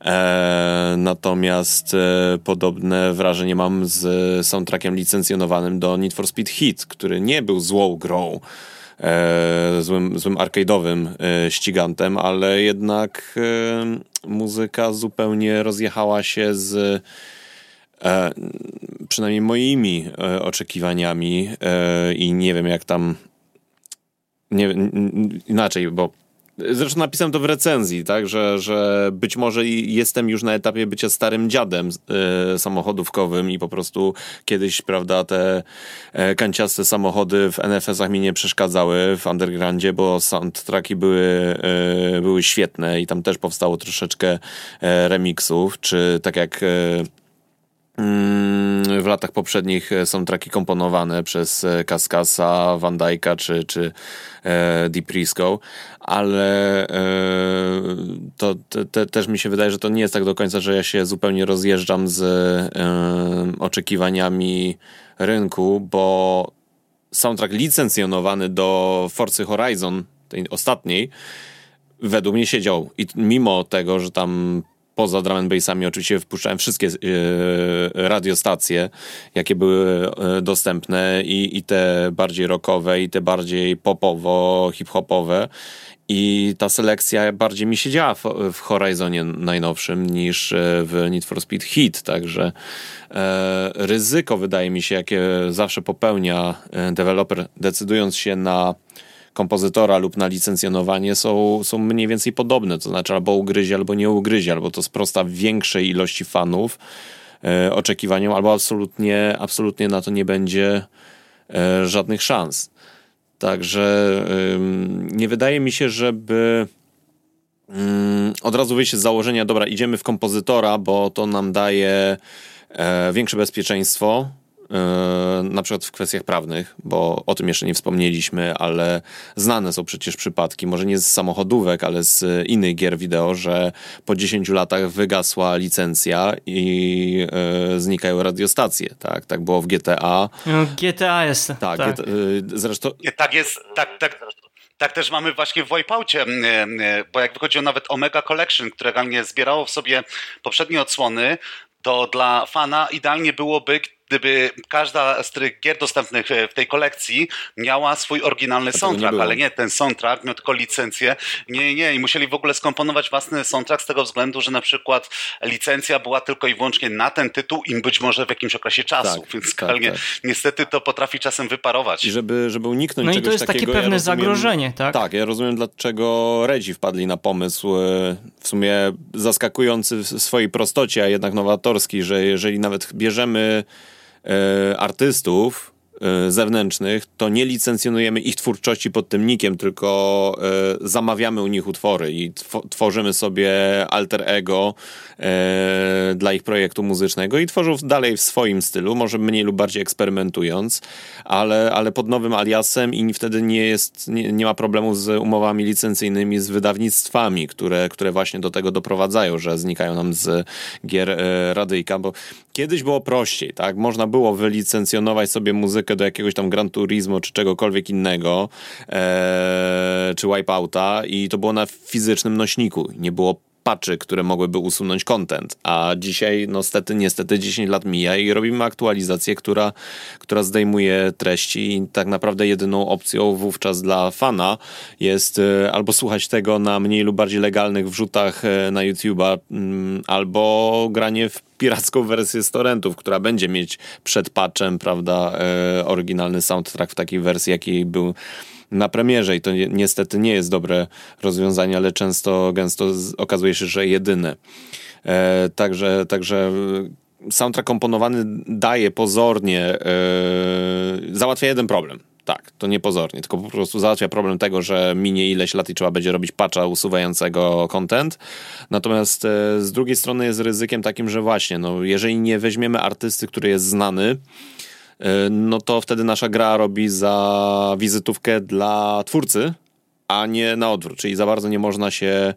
Eee, natomiast e, podobne wrażenie mam z soundtrackiem licencjonowanym do Need for Speed Hit, który nie był złą grą, e, złym, złym arcade'owym e, ścigantem, ale jednak e, muzyka zupełnie rozjechała się z E, przynajmniej moimi e, oczekiwaniami e, i nie wiem jak tam nie, inaczej, bo Zresztą napisałem to w recenzji, tak, że, że być może jestem już na etapie bycia starym dziadem e, samochodówkowym i po prostu kiedyś, prawda, te e, kanciaste samochody w NFS-ach mi nie przeszkadzały w undergroundzie, bo soundtracki były, e, były świetne i tam też powstało troszeczkę e, remixów, czy tak jak w latach poprzednich są traki komponowane przez Kaskasa, Van Dyka czy, czy e, Deep Risco, ale e, to te, te, też mi się wydaje, że to nie jest tak do końca, że ja się zupełnie rozjeżdżam z e, oczekiwaniami rynku, bo soundtrack licencjonowany do Forcy Horizon, tej ostatniej, według mnie siedział. I mimo tego, że tam poza drum and bassami oczywiście wpuszczałem wszystkie e, radiostacje, jakie były e, dostępne i, i te bardziej rockowe i te bardziej popowo, hip-hopowe. I ta selekcja bardziej mi się działa w, w Horizonie najnowszym niż e, w Need for Speed Hit, także e, ryzyko wydaje mi się, jakie zawsze popełnia deweloper decydując się na kompozytora lub na licencjonowanie są, są mniej więcej podobne, to znaczy albo ugryzie, albo nie ugryzie, albo to sprosta większej ilości fanów e, oczekiwaniom, albo absolutnie, absolutnie na to nie będzie e, żadnych szans. Także nie wydaje mi się, żeby mm, od razu wyjść z założenia, dobra, idziemy w kompozytora, bo to nam daje e, większe bezpieczeństwo, na przykład w kwestiach prawnych, bo o tym jeszcze nie wspomnieliśmy, ale znane są przecież przypadki, może nie z samochodówek, ale z innych gier wideo, że po 10 latach wygasła licencja i e, znikają radiostacje, tak? Tak było w GTA. No, GTA jest. Tak, tak. E, zresztą... Tak jest, tak, tak. Tak też mamy właśnie w Wipeoutie, bo jak wychodziło nawet Omega Collection, które nie zbierało w sobie poprzednie odsłony, to dla fana idealnie byłoby, gdyby każda z tych gier dostępnych w tej kolekcji miała swój oryginalny soundtrack, nie ale nie ten soundtrack, miał tylko licencję. Nie, nie, i musieli w ogóle skomponować własny soundtrack z tego względu, że na przykład licencja była tylko i wyłącznie na ten tytuł i być może w jakimś okresie czasu, tak, więc tak, tak. niestety to potrafi czasem wyparować. I żeby, żeby uniknąć no czegoś No i to jest takiego, takie pewne ja rozumiem, zagrożenie, tak? Tak, ja rozumiem dlaczego Redzi wpadli na pomysł e, w sumie zaskakujący w swojej prostocie, a jednak nowatorski, że jeżeli nawet bierzemy e, artystów e, zewnętrznych, to nie licencjonujemy ich twórczości pod tym nikiem, tylko e, zamawiamy u nich utwory i tworzymy sobie alter ego e, dla ich projektu muzycznego i tworzą dalej w swoim stylu, może mniej lub bardziej eksperymentując, ale, ale pod nowym aliasem i wtedy nie jest, nie, nie ma problemu z umowami licencyjnymi z wydawnictwami, które, które właśnie do tego doprowadzają, że znikają nam z gier e, radyjka, bo kiedyś było prościej, tak? Można było wylicencjonować sobie muzykę do jakiegoś tam Gran Turismo czy czegokolwiek innego, e, czy Wipeouta i to było na fizycznym nośniku. Nie było patchy, które mogłyby usunąć content. A dzisiaj, no stety, niestety 10 lat mija i robimy aktualizację, która, która zdejmuje treści i tak naprawdę jedyną opcją wówczas dla fana jest e, albo słuchać tego na mniej lub bardziej legalnych wrzutach e, na YouTube'a, mm, albo granie w piracką wersję z torrentów, która będzie mieć przed patchem, prawda, e, oryginalny soundtrack w takiej wersji, jakiej był na premierze i to ni niestety nie jest dobre rozwiązanie, ale często, gęsto okazuje się, że jedyne. E, także, także soundtrack komponowany daje pozornie, e, załatwia jeden problem. Tak, to niepozornie, tylko po prostu załatwia problem tego, że minie ileś lat i trzeba będzie robić patcha usuwającego content. Natomiast e, z drugiej strony jest ryzykiem takim, że właśnie, no, jeżeli nie weźmiemy artysty, który jest znany, e, no to wtedy nasza gra robi za wizytówkę dla twórcy, a nie na odwrót, czyli za bardzo nie można się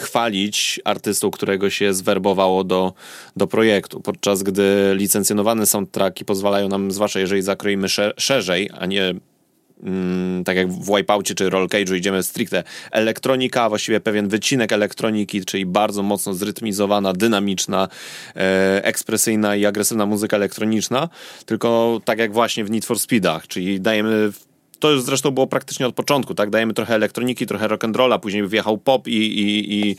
chwalić artystą, którego się zwerbowało do, do projektu, podczas gdy licencjonowane soundtracki pozwalają nam, zwłaszcza jeżeli zakroimy szerzej, a nie mm, tak jak w Wipeoutie czy Roll Cage'u idziemy stricte elektronika, właściwie pewien wycinek elektroniki, czyli bardzo mocno zrytmizowana, dynamiczna, e, ekspresyjna i agresywna muzyka elektroniczna, tylko tak jak właśnie w Need for Speedach, czyli dajemy to zresztą było praktycznie od początku, tak? Dajemy trochę elektroniki, trochę rock'n'rolla, później wjechał pop i, i, i,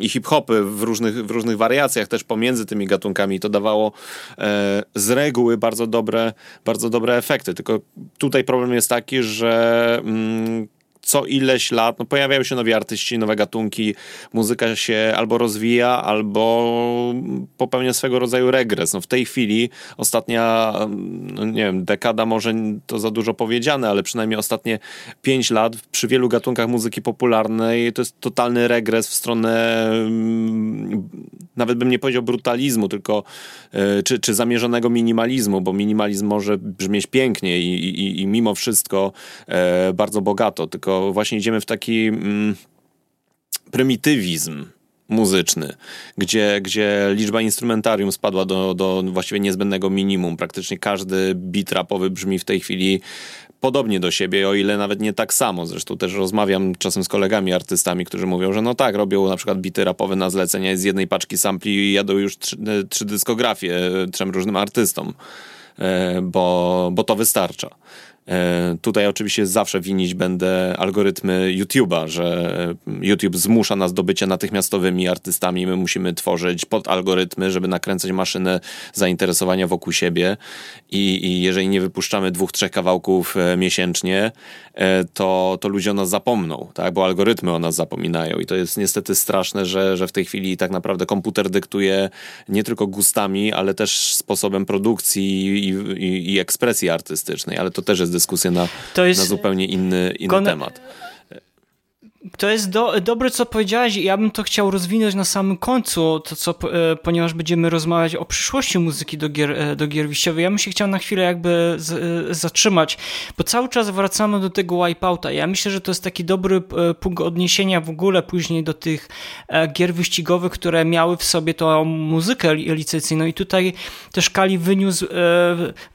i hip-hopy w różnych, w różnych wariacjach też pomiędzy tymi gatunkami. To dawało e, z reguły bardzo dobre, bardzo dobre efekty. Tylko tutaj problem jest taki, że mm, co ileś lat no, pojawiają się nowi artyści, nowe gatunki, muzyka się albo rozwija, albo popełnia swego rodzaju regres. No, w tej chwili ostatnia, no, nie wiem, dekada może to za dużo powiedziane, ale przynajmniej ostatnie pięć lat przy wielu gatunkach muzyki popularnej to jest totalny regres w stronę mm, nawet bym nie powiedział brutalizmu, tylko e, czy, czy zamierzonego minimalizmu, bo minimalizm może brzmieć pięknie i, i, i mimo wszystko e, bardzo bogato, tylko właśnie idziemy w taki mm, prymitywizm muzyczny, gdzie, gdzie liczba instrumentarium spadła do, do właściwie niezbędnego minimum. Praktycznie każdy beat rapowy brzmi w tej chwili podobnie do siebie, o ile nawet nie tak samo. Zresztą też rozmawiam czasem z kolegami artystami, którzy mówią, że no tak, robią na przykład bity rapowe na zlecenia z jednej paczki sampli i jadą już trzy, trzy dyskografie trzem różnym artystom, e, bo, bo to wystarcza. E, tutaj oczywiście zawsze winić będę algorytmy YouTube'a, że YouTube zmusza nas do bycia natychmiastowymi artystami. My musimy tworzyć pod algorytmy, żeby nakręcać maszynę zainteresowania wokół siebie. I, i jeżeli nie wypuszczamy dwóch, trzech kawałków e, miesięcznie, e, to, to ludzie o nas zapomną, tak? bo algorytmy o nas zapominają. I to jest niestety straszne, że, że w tej chwili tak naprawdę komputer dyktuje nie tylko gustami, ale też sposobem produkcji i, i, i ekspresji artystycznej. Ale to też jest dyskusję na, jest, na zupełnie inny, inny temat. To jest do, dobre, co powiedziałeś. Ja bym to chciał rozwinąć na samym końcu, to co, e, ponieważ będziemy rozmawiać o przyszłości muzyki do gier, e, do gier wyjściowych. Ja bym się chciał na chwilę jakby z, e, zatrzymać, bo cały czas wracamy do tego Wipeouta. Ja myślę, że to jest taki dobry punkt odniesienia w ogóle później do tych gier wyścigowych, które miały w sobie tą muzykę licencyjną i tutaj też Kali wyniósł,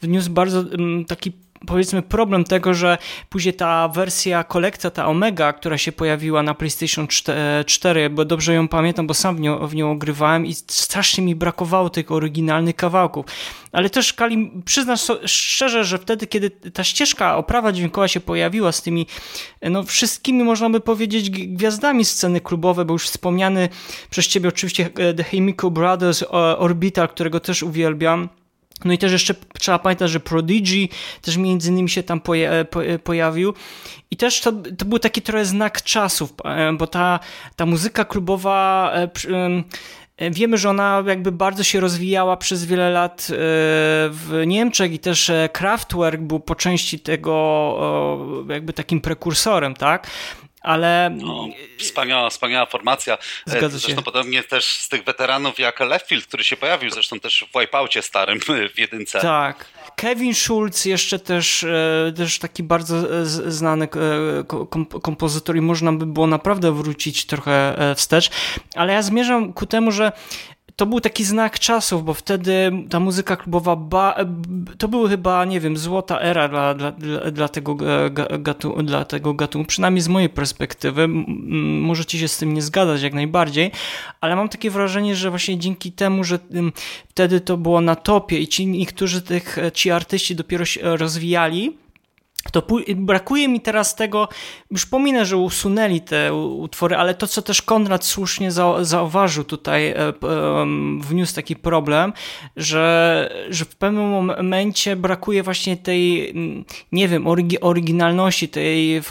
wyniósł bardzo taki powiedzmy problem tego, że później ta wersja kolekcja, ta Omega, która się pojawiła na PlayStation 4, bo dobrze ją pamiętam, bo sam w nią, w nią ogrywałem i strasznie mi brakowało tych oryginalnych kawałków. Ale też Kali, przyznasz szczerze, że wtedy, kiedy ta ścieżka, oprawa dźwiękowa się pojawiła z tymi no, wszystkimi, można by powiedzieć, gwiazdami sceny klubowej, bo już wspomniany przez ciebie oczywiście e, The Chemical Brothers Orbital, którego też uwielbiam, no i też jeszcze trzeba pamiętać, że Prodigy też między innymi się tam poja pojawił. I też to, to był taki trochę znak czasów, e, bo ta, ta muzyka klubowa e, e, Wiemy, że ona jakby bardzo się rozwijała przez wiele lat w Niemczech i też Kraftwerk był po części tego jakby takim prekursorem, tak? Ale... No, wspaniała, wspaniała formacja. E, Zgadza zresztą się. podobnie też z tych weteranów jak Leftfield, który się pojawił zresztą też w Wipeoutie starym w jedynce. Tak. Kevin Schulz jeszcze też, e, też taki bardzo e, znany kompozytor i można by było naprawdę wrócić trochę wstecz, ale ja zmierzam ku temu, że to był taki znak czasów, bo wtedy ta muzyka klubowa, ba, to były chyba, nie wiem, złota era dla, dla, dla, tego, gatu, dla tego gatunku, przynajmniej z mojej perspektywy. Możecie się z tym nie zgadzać jak najbardziej, ale mam takie wrażenie, że właśnie dzięki temu, że wtedy to było na topie i ci niektórzy tych, ci artyści dopiero się rozwijali, to brakuje mi teraz tego, już pominę, że usunęli te utwory, ale to, co też Konrad słusznie zauważył tutaj, e, wniósł taki problem, że, że w pewnym momencie brakuje właśnie tej, nie wiem, oryginalności, tej, e,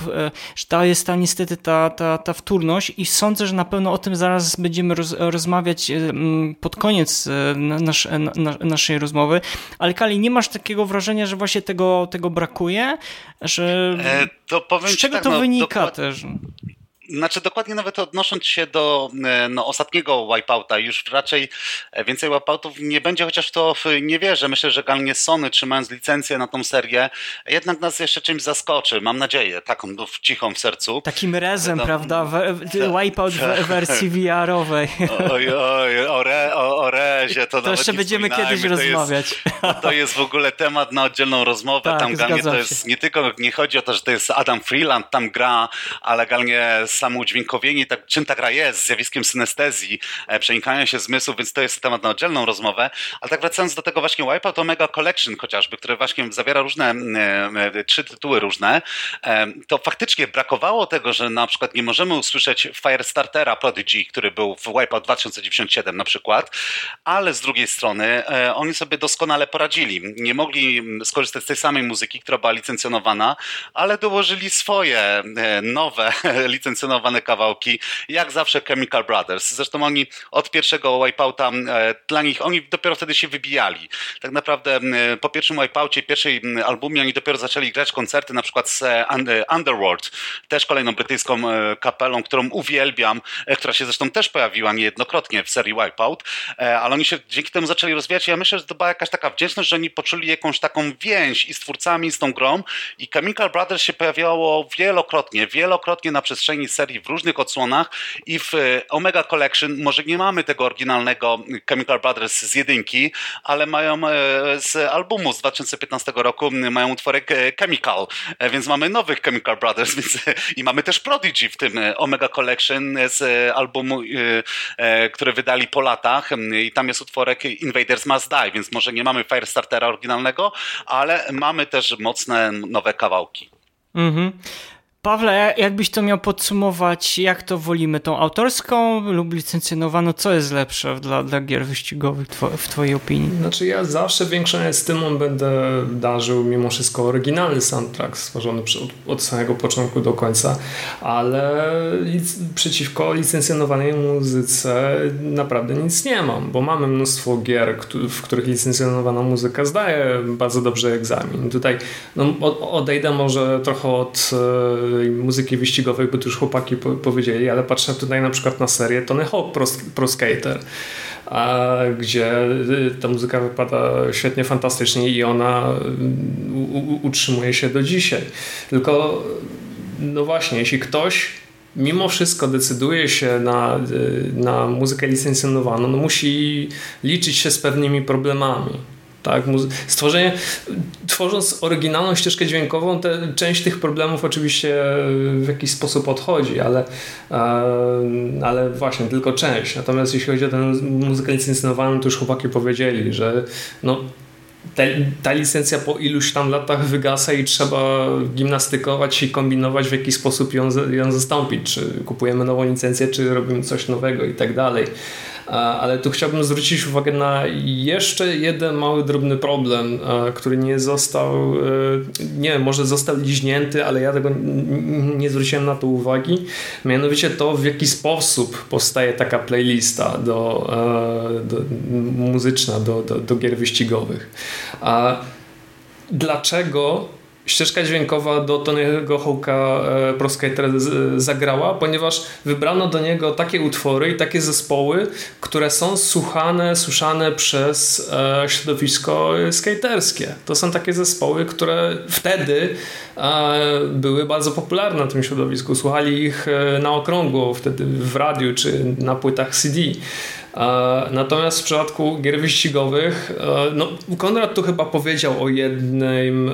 że to jest ta niestety ta, ta, ta wtórność i sądzę, że na pewno o tym zaraz będziemy roz, rozmawiać e, pod koniec nasz, na, naszej rozmowy, ale Kali, nie masz takiego wrażenia, że właśnie tego, tego brakuje? Że... E, to powiem Z czego tak, to no, wynika też? Znaczy dokładnie nawet odnosząc się do e, no, ostatniego Wipeouta, już raczej e, więcej Wipeoutów nie będzie, chociaż to nie wierzę. Myślę, że galnie Sony trzymając licencję na tą serię jednak nas jeszcze czymś zaskoczy. Mam nadzieję, taką no, cichą w sercu. Takim rezem, no, prawda? Wipeout w wersji VR-owej. Oj, oj, o, re, o, o rezie to, to jeszcze będziemy kiedyś to rozmawiać. Jest, to jest w ogóle temat na oddzielną rozmowę. Tak, tam galnie to jest się. nie tylko, nie chodzi o to, że to jest Adam Freeland tam gra, ale galnie samo udźwiękowienie, tak, czym ta gra jest, zjawiskiem synestezji, e, przenikania się zmysłów, więc to jest temat na oddzielną rozmowę. Ale tak wracając do tego właśnie Wipeout Omega Collection chociażby, które właśnie zawiera różne, e, e, trzy tytuły różne, to faktycznie brakowało tego, że na przykład nie możemy usłyszeć Firestartera Prodigy, który był w Wipeout 2097 na przykład, ale z drugiej strony oni sobie doskonale poradzili. Nie mogli skorzystać z tej samej muzyki, która była licencjonowana, ale dołożyli swoje nowe licencjonowane kawałki, jak zawsze Chemical Brothers. Zresztą oni od pierwszego Wipeouta, e, dla nich, oni dopiero wtedy się wybijali. Tak naprawdę po pierwszym Wipeoutie, pierwszej albumie oni dopiero zaczęli grać koncerty, na przykład z e, Underworld, też kolejną brytyjską e, kapelą, którą uwielbiam, która się zresztą też pojawiła niejednokrotnie w serii Wipeout, ale oni się dzięki temu zaczęli rozwijać ja myślę, że to była jakaś taka wdzięczność, że oni poczuli jakąś taką więź i z twórcami, i z tą grą i Chemical Brothers się pojawiało wielokrotnie, wielokrotnie na przestrzeni serii w różnych odsłonach i w e, Omega Collection może nie mamy tego oryginalnego Chemical Brothers z jedynki, ale mają e, z albumu z 2015 roku mają utworek e, Chemical, więc mamy nowych Chemical Brothers więc, i mamy też Prodigy w tym Omega Collection z albumu, który wydali po latach i tam jest utworek Invaders Must Die, więc może nie mamy Firestartera oryginalnego, ale mamy też mocne nowe kawałki. Mhm. Pawle, jakbyś to miał podsumować, jak to wolimy, tą autorską lub licencjonowaną? Co jest lepsze dla, dla gier wyścigowych w twojej opinii? Znaczy ja zawsze większą estymą będę darzył mimo wszystko oryginalny soundtrack stworzony od, od samego początku do końca, ale lic przeciwko licencjonowanej muzyce naprawdę nic nie mam, bo mamy mnóstwo gier, w których licencjonowana muzyka zdaje bardzo dobrze egzamin. Tutaj no, odejdę może trochę od e, muzyki wyścigowej, bo to już chłopaki po powiedzieli, ale patrzę tutaj na przykład na serię Tony Hawk Pro, Pro Skater, a, gdzie y, ta muzyka wypada świetnie, fantastycznie i ona y, utrzymuje się do dzisiaj. Tylko no właśnie, jeśli ktoś mimo wszystko decyduje się na, y, na muzykę licencjonowaną, no musi liczyć się z pewnymi problemami. Tak? Stworzenie, tworząc oryginalną ścieżkę dźwiękową, te, część tych problemów oczywiście w jakiś sposób odchodzi, ale, ale właśnie tylko część. Natomiast jeśli chodzi o tę muzykę licencjonowaną, to już chłopaki powiedzieli, że no, te, ta licencja po iluś tam latach wygasa i trzeba gimnastykować i kombinować w jakiś sposób ją, ją zastąpić. Czy kupujemy nową licencję, czy robimy coś nowego i tak dalej ale tu chciałbym zwrócić uwagę na jeszcze jeden mały, drobny problem, który nie został, e, nie może został liźnięty, ale ja tego nie zwróciłem na to uwagi. Mianowicie to, w jaki sposób powstaje taka playlista do, e, do muzyczna do, do, do gier wyścigowych. Dlaczego ścieżka dźwiękowa do Tony'ego Hawka e, Pro Skater zagrała, ponieważ wybrano do niego takie utwory i takie zespoły, które są słuchane, słyszane przez e, środowisko skaterskie. To są takie zespoły, które wtedy e, były bardzo popularne na tym środowisku. Słuchali ich na okrągło, wtedy w radiu czy na płytach CD. Natomiast w przypadku gier wyścigowych, no Konrad tu chyba powiedział o jednym,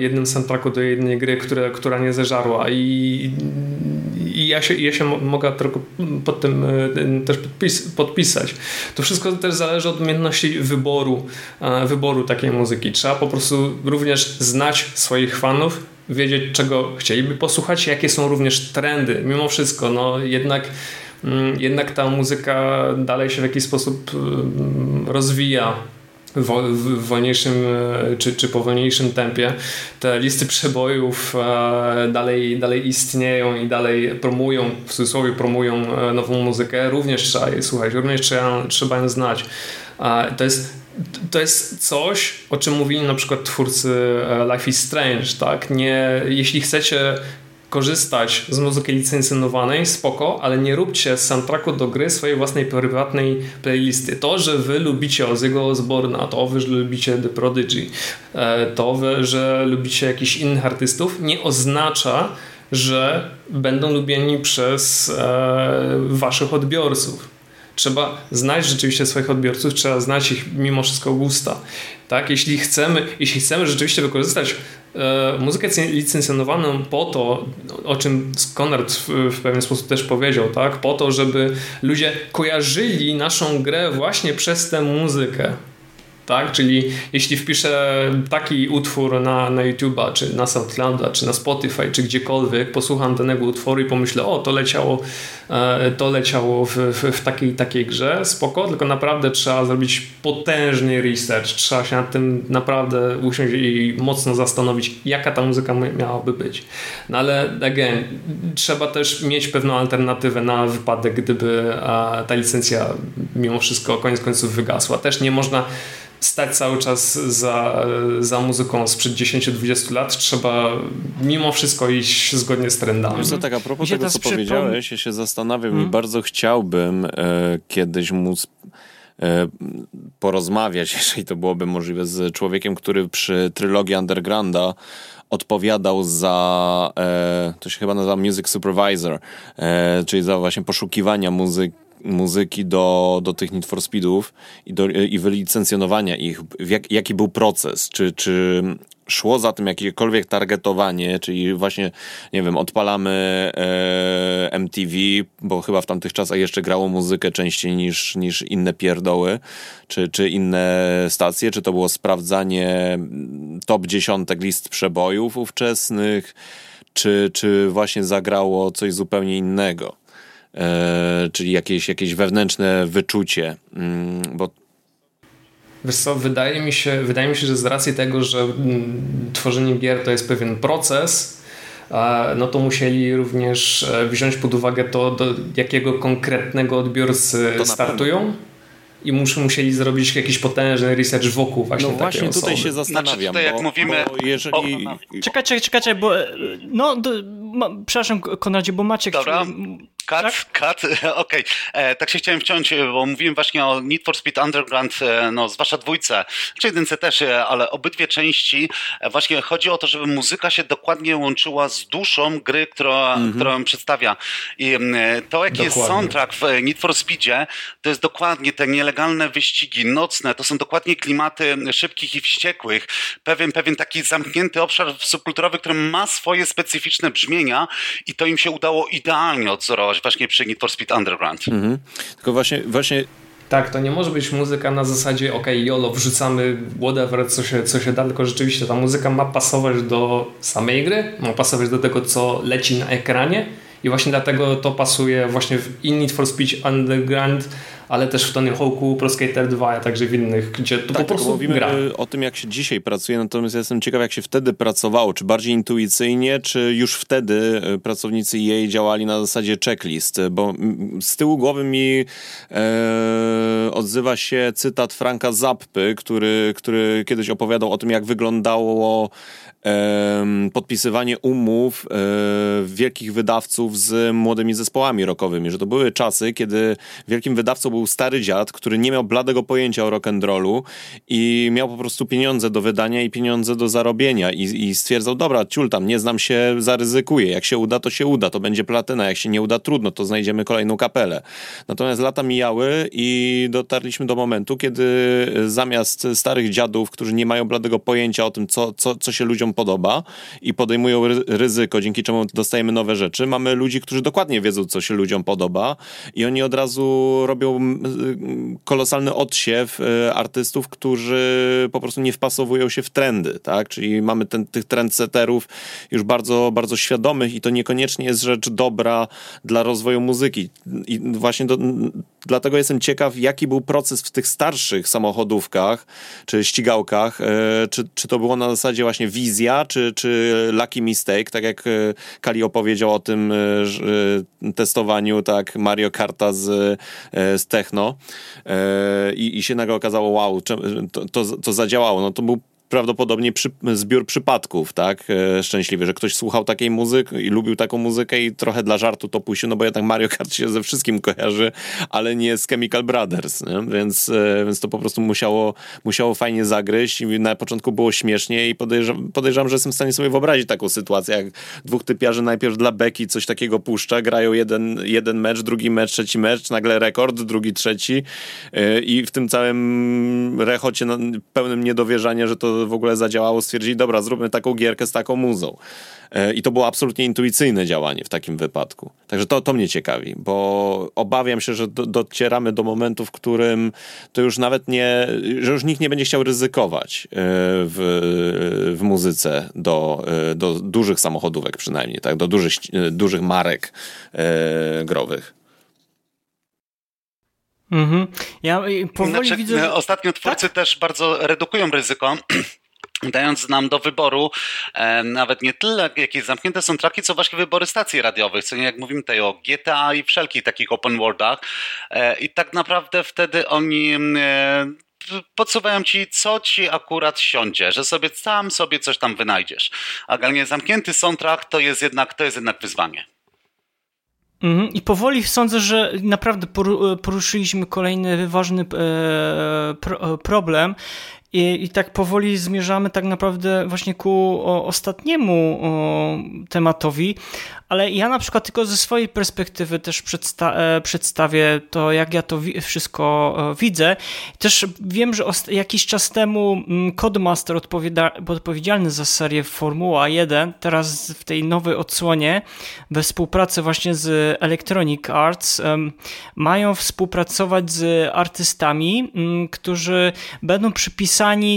jednym soundtracku do jednej gry, która nie zeżarła i, i ja się, ja się mogę tylko pod tym też podpis, podpisać. To wszystko też zależy od umiejętności wyboru, wyboru takiej muzyki. Trzeba po prostu również znać swoich fanów, wiedzieć, czego chcieliby posłuchać, jakie są również trendy. Mimo wszystko, no jednak, jednak ta muzyka dalej się w jakiś sposób mm, rozwija w wolniejszym e, czy, czy powolniejszym tempie. Te listy przebojów e, dalej, dalej istnieją i dalej promują, w cudzysłowie promują e, nową muzykę. Również trzeba je słuchać, również trzeba, trzeba ją znać. To jest to jest coś, o czym mówili na przykład twórcy Life is Strange, tak? Nie, jeśli chcecie korzystać z muzyki licencjonowanej, spoko, ale nie róbcie z soundtracku do gry swojej własnej prywatnej playlisty. To, że wy lubicie Ozzy'ego Osborna, to, że lubicie The Prodigy, e, to, że lubicie jakichś innych artystów, nie oznacza, że będą lubieni przez e, waszych odbiorców. Trzeba znać rzeczywiście swoich odbiorców, trzeba znać ich mimo wszystko gusta. Tak? Jeśli, chcemy, jeśli chcemy rzeczywiście wykorzystać e, muzykę licencjonowaną po to, o czym Konrad w, w, pewien sposób też powiedział, tak? po to, żeby ludzie kojarzyli naszą grę właśnie przez tę muzykę tak? Czyli jeśli wpiszę taki utwór na, na YouTube'a, czy na SoundClouda, czy na Spotify, czy gdziekolwiek, posłucham danego utworu i pomyślę, o, to leciało, e, to leciało w, w, w, takiej, takiej grze, spoko, tylko naprawdę trzeba zrobić potężny research, trzeba się nad tym naprawdę usiąść i mocno zastanowić, jaka ta muzyka miałaby być. No ale again, trzeba też mieć pewną alternatywę na wypadek, gdyby ta licencja mimo wszystko koniec końców wygasła. Też nie można stać cały czas za, za muzyką sprzed 10-20 lat, trzeba mimo wszystko iść zgodnie z trendami. Wiesz co, tak a propos tego, co powiedziałeś, ja się zastanawiam hmm? i bardzo chciałbym e, kiedyś móc e, porozmawiać, jeżeli to byłoby możliwe, z człowiekiem, który przy trylogii Undergrounda odpowiadał za, e, to się chyba nazywa Music Supervisor, e, czyli za właśnie poszukiwania muzyki muzyki do, do tych Need for Speedów i, do, i wylicencjonowania ich, jak, jaki był proces, czy, czy szło za tym jakiekolwiek targetowanie, czyli właśnie, nie wiem, odpalamy e, MTV, bo chyba w tamtych czasach jeszcze grało muzykę częściej niż, niż inne pierdoły, czy, czy inne stacje, czy to było sprawdzanie top dziesiątek list przebojów ówczesnych, czy, czy właśnie zagrało coś zupełnie innego. E, czyli jakieś, jakieś wewnętrzne wyczucie, mm, bo Wiesz co, wydaje mi, się, wydaje mi się, że z racji tego, że mm, tworzenie gier to jest pewien proces, no to musieli również e, wziąć pod uwagę to, do jakiego konkretnego odbiorcy startują i muszą, musieli zrobić jakiś potężny research wokół właśnie No właśnie tutaj osoby. się zastanawiam, znaczy, tutaj jak bo, mówimy... Bo jeżeli... O, czekajcie, czekajcie, bo no, do, ma, przepraszam Konradzie, bo Maciek... Dobra. Cut, tak? cut, okej. Okay. E, tak się chciałem wciąć, e, bo mówiłem właśnie o Need for Speed Underground, e, no zwłaszcza dwójce, czy jedynce też, ale obydwie części, właśnie chodzi o to, żeby muzyka się dokładnie łączyła z duszą gry, która, mm -hmm. którą przedstawia. I to, jaki jest soundtrack w Need for Speedzie, to jest dokładnie te nielegalne wyścigi nocne, to są dokładnie klimaty szybkich i wściekłych, pewien, pewien taki zamknięty obszar subkulturowy, który ma swoje specyficzne brzmienia i to im się udało idealnie odzorować właśnie przy Need for Speed Underground. Mhm. Tylko właśnie, właśnie tak, to nie może być muzyka na zasadzie ok, YOLO, wrzucamy whatever, co się, co się da, tylko rzeczywiście ta muzyka ma pasować do samej gry, ma pasować do tego, co leci na ekranie i właśnie dlatego to pasuje właśnie w Need for Speed Underground ale też w Tony Hawk'u, Pro Skater 2, a także w innych, gdzie to tak, po prostu mówimy gra. o tym, jak się dzisiaj pracuje, natomiast ja jestem ciekaw, jak się wtedy pracowało, czy bardziej intuicyjnie, czy już wtedy e, pracownicy jej działali na zasadzie checklist, bo z tyłu głowy mi e, odzywa się cytat Franka Zappy, który, który kiedyś opowiadał o tym, jak wyglądało podpisywanie umów e, wielkich wydawców z młodymi zespołami rockowymi, że to były czasy, kiedy wielkim wydawcą był stary dziad, który nie miał bladego pojęcia o rock'n'rollu i miał po prostu pieniądze do wydania i pieniądze do zarobienia i, i stwierdzał, dobra, ciul tam, nie znam się, zaryzykuję, jak się uda, to się uda, to będzie platyna, jak się nie uda, trudno, to znajdziemy kolejną kapelę. Natomiast lata mijały i dotarliśmy do momentu, kiedy zamiast starych dziadów, którzy nie mają bladego pojęcia o tym, co, co, co się ludziom podoba i podejmują ryzyko, dzięki czemu dostajemy nowe rzeczy. Mamy ludzi, którzy dokładnie wiedzą, co się ludziom podoba i oni od razu robią kolosalny odsiew artystów, którzy po prostu nie wpasowują się w trendy, tak? Czyli mamy ten, tych trendsetterów już bardzo, bardzo świadomych i to niekoniecznie jest rzecz dobra dla rozwoju muzyki. I właśnie do, dlatego jestem ciekaw, jaki był proces w tych starszych samochodówkach czy ścigałkach. Czy, czy to było na zasadzie właśnie wizja, czy, czy lucky mistake, tak jak Kali opowiedział o tym testowaniu, tak, Mario Karta z, z Techno i, i się nagle okazało, wow, to, to zadziałało. No to był prawdopodobnie przy, zbiór przypadków, tak? E, szczęśliwy, że ktoś słuchał takiej muzyki i lubił taką muzykę i trochę dla żartu to puścił, no bo jednak Mario Kart się ze wszystkim kojarzy, ale nie z Chemical Brothers, nie? Więc, e, więc to po prostu musiało, musiało fajnie zagryźć i na początku było śmiesznie i podejrzewam, podejrzewam, że jestem w stanie sobie wyobrazić taką sytuację, jak dwóch typiarzy najpierw dla beki coś takiego puszcza, grają jeden, jeden mecz, drugi mecz, trzeci mecz, nagle rekord, drugi, trzeci e, i w tym całym rechocie pełnym niedowierzania, że to w ogóle zadziałało, stwierdzili, dobra, zróbmy taką gierkę z taką muzą. E, I to było absolutnie intuicyjne działanie w takim wypadku. Także to, to mnie ciekawi, bo obawiam się, że do, docieramy do momentu, w którym to już nawet nie, że już nikt nie będzie chciał ryzykować e, w, w muzyce do, e, do dużych samochodówek przynajmniej, tak? do dużych, dużych marek growych. Mhm. Ja powoli znaczy, widzę. Ostatnio twórcy tak? też bardzo redukują ryzyko dając nam do wyboru e, nawet nie tyle jakieś zamknięte są traki, co właśnie wybory stacji radiowych, co nie jak mówimy tutaj o GTA i wszelkich takich open worldach e, i tak naprawdę wtedy oni e, podsuwają ci, co ci akurat siądzie, że sobie sam sobie coś tam wynajdziesz. A generalnie zamknięty soundtrack to jest jednak, to jest jednak wyzwanie. Mhm. I powoli sądzę, że naprawdę poruszyliśmy kolejny ważny e, problem i, I tak powoli zmierzamy tak naprawdę właśnie ku ostatniemu tematowi, ale ja na przykład tylko ze swojej perspektywy też przedsta e, przedstawię to, jak ja to wszystko e, widzę. Też wiem, że jakiś czas temu mm, Codemaster odpowiedzialny za serię Formuła 1, teraz w tej nowej odsłonie, we współpracy właśnie z Electronic Arts, mają współpracować z artystami, mm, którzy będą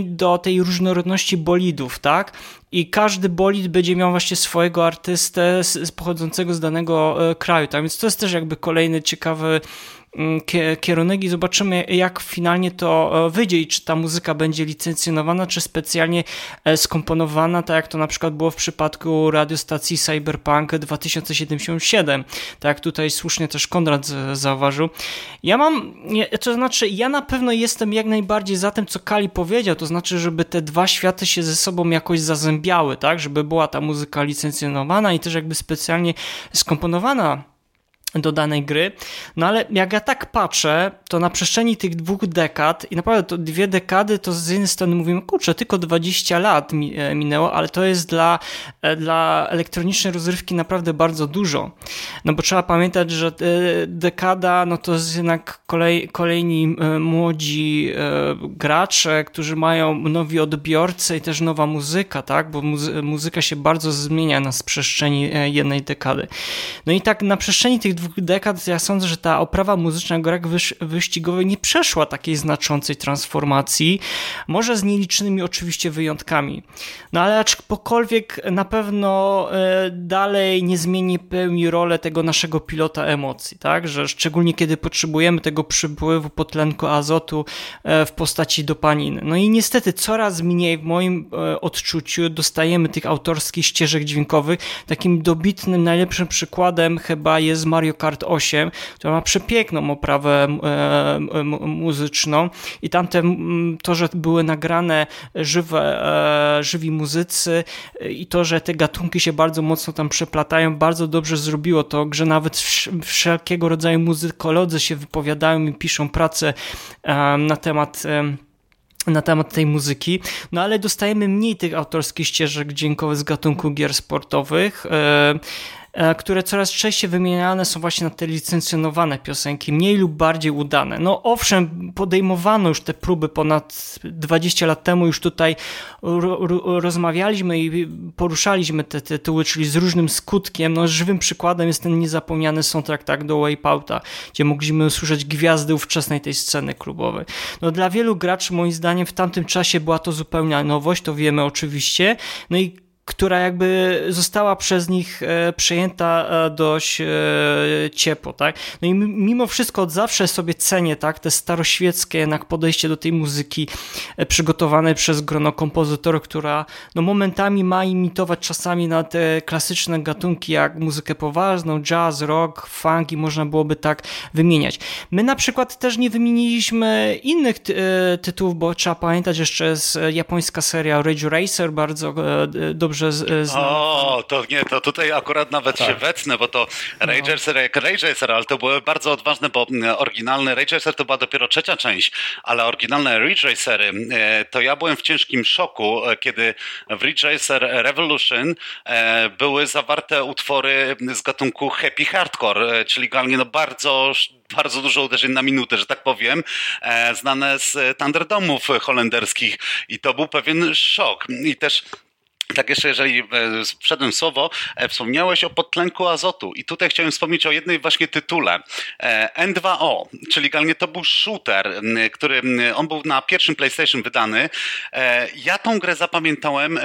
do tej różnorodności bolidów, tak? i każdy bolid będzie miał właśnie swojego artystę z, pochodzącego z danego e, kraju. Tak więc to jest też jakby kolejny ciekawy kierunek i zobaczymy, jak finalnie to e, wyjdzie i czy ta muzyka będzie licencjonowana, czy specjalnie e, skomponowana, tak jak to na przykład było w przypadku radiostacji Cyberpunk 2077, tak jak tutaj słusznie też Konrad zauważył. Ja mam, to znaczy, ja na pewno jestem jak najbardziej za tym, co Kali powiedział, to znaczy, żeby te dwa światy się ze sobą jakoś zazębiały, tak, żeby była ta muzyka licencjonowana i też jakby specjalnie skomponowana do danej gry. No ale jak ja tak patrzę, to na przestrzeni tych dwóch dekad i naprawdę to dwie dekady, to z jednej strony mówimy, kurczę, tylko 20 lat e, minęło, ale to jest dla, e, dla elektronicznej rozrywki naprawdę bardzo dużo. No bo trzeba pamiętać, że e, dekada, no to jest jednak kolej, kolejni młodzi gracze, którzy mają nowi odbiorcy i też nowa muzyka, tak? Bo muzy muzyka się bardzo zmienia na przestrzeni jednej dekady. No i tak na przestrzeni tych dwóch dwóch dekad ja sądzę, że ta oprawa muzyczna grach wyścigowych nie przeszła takiej znaczącej transformacji, może z nielicznymi oczywiście wyjątkami. No ale aczkolwiek na pewno e, dalej nie zmieni pełni rolę tego naszego pilota emocji, tak? Że szczególnie kiedy potrzebujemy tego przypływu potlenku azotu e, w postaci dopaniny. No i niestety coraz mniej w moim e, odczuciu dostajemy tych autorskich ścieżek dźwiękowych. Takim dobitnym, najlepszym przykładem chyba jest Mario Kart 8, która ma przepiękną oprawę muzyczną i tamte, to, że były nagrane żywe, e, żywi muzycy i to, że te gatunki się bardzo mocno tam przeplatają, bardzo dobrze zrobiło to, że nawet wszelkiego rodzaju muzykolodzy się wypowiadają i piszą pracę e, na temat na temat tej muzyki, no ale dostajemy mniej tych autorskich ścieżek dźwiękowych z gatunku gier sportowych. e, które coraz częściej wymieniane są właśnie na te licencjonowane piosenki, mniej lub bardziej udane. No owszem, podejmowano już te próby ponad 20 lat temu, już tutaj rozmawialiśmy i poruszaliśmy te tytuły, czyli z różnym skutkiem. No żywym przykładem jest ten niezapomniany soundtrack tak, do Wipeouta, gdzie mogliśmy usłyszeć gwiazdy ówczesnej tej sceny klubowej. No dla wielu graczy moim zdaniem w tamtym czasie była to zupełna nowość, to wiemy oczywiście. No i która jakby została przez nich e, przejęta e, dość e, ciepło, tak? No i mimo wszystko od zawsze sobie cenię, tak, te staroświeckie jednak podejście do tej muzyki przygotowane przez grono kompozytorów, która no momentami ma imitować czasami na te klasyczne gatunki jak muzykę poważną, jazz, rock, funk i można byłoby tak wymieniać. My na przykład też nie wymieniliśmy innych ty tytułów, bo trzeba pamiętać jeszcze jest japońska seria Rage Racer, bardzo dobrze dobrze z, O, to nie, to tutaj akurat nawet tak. się wetnę, bo to Rage no. Jak ale to było bardzo odważne, bo mm, oryginalny Rage Racer to była dopiero trzecia część, ale oryginalne Ridge Racery, e, to ja byłem w ciężkim szoku, e, kiedy w Ridge Racer Revolution e, były zawarte utwory z gatunku happy hardcore, czyli generalnie no bardzo bardzo dużo uderzeń na minutę, że tak powiem, znane z Thunderdomów holenderskich i to był pewien szok. I też tak jeszcze, jeżeli sprzedłem słowo, e, wspomniałeś o podtlenku azotu i tutaj chciałem wspomnieć o jednej właśnie tytule. E, N2O, czyli generalnie to był shooter, który on był na pierwszym PlayStation wydany. E, ja tą grę zapamiętałem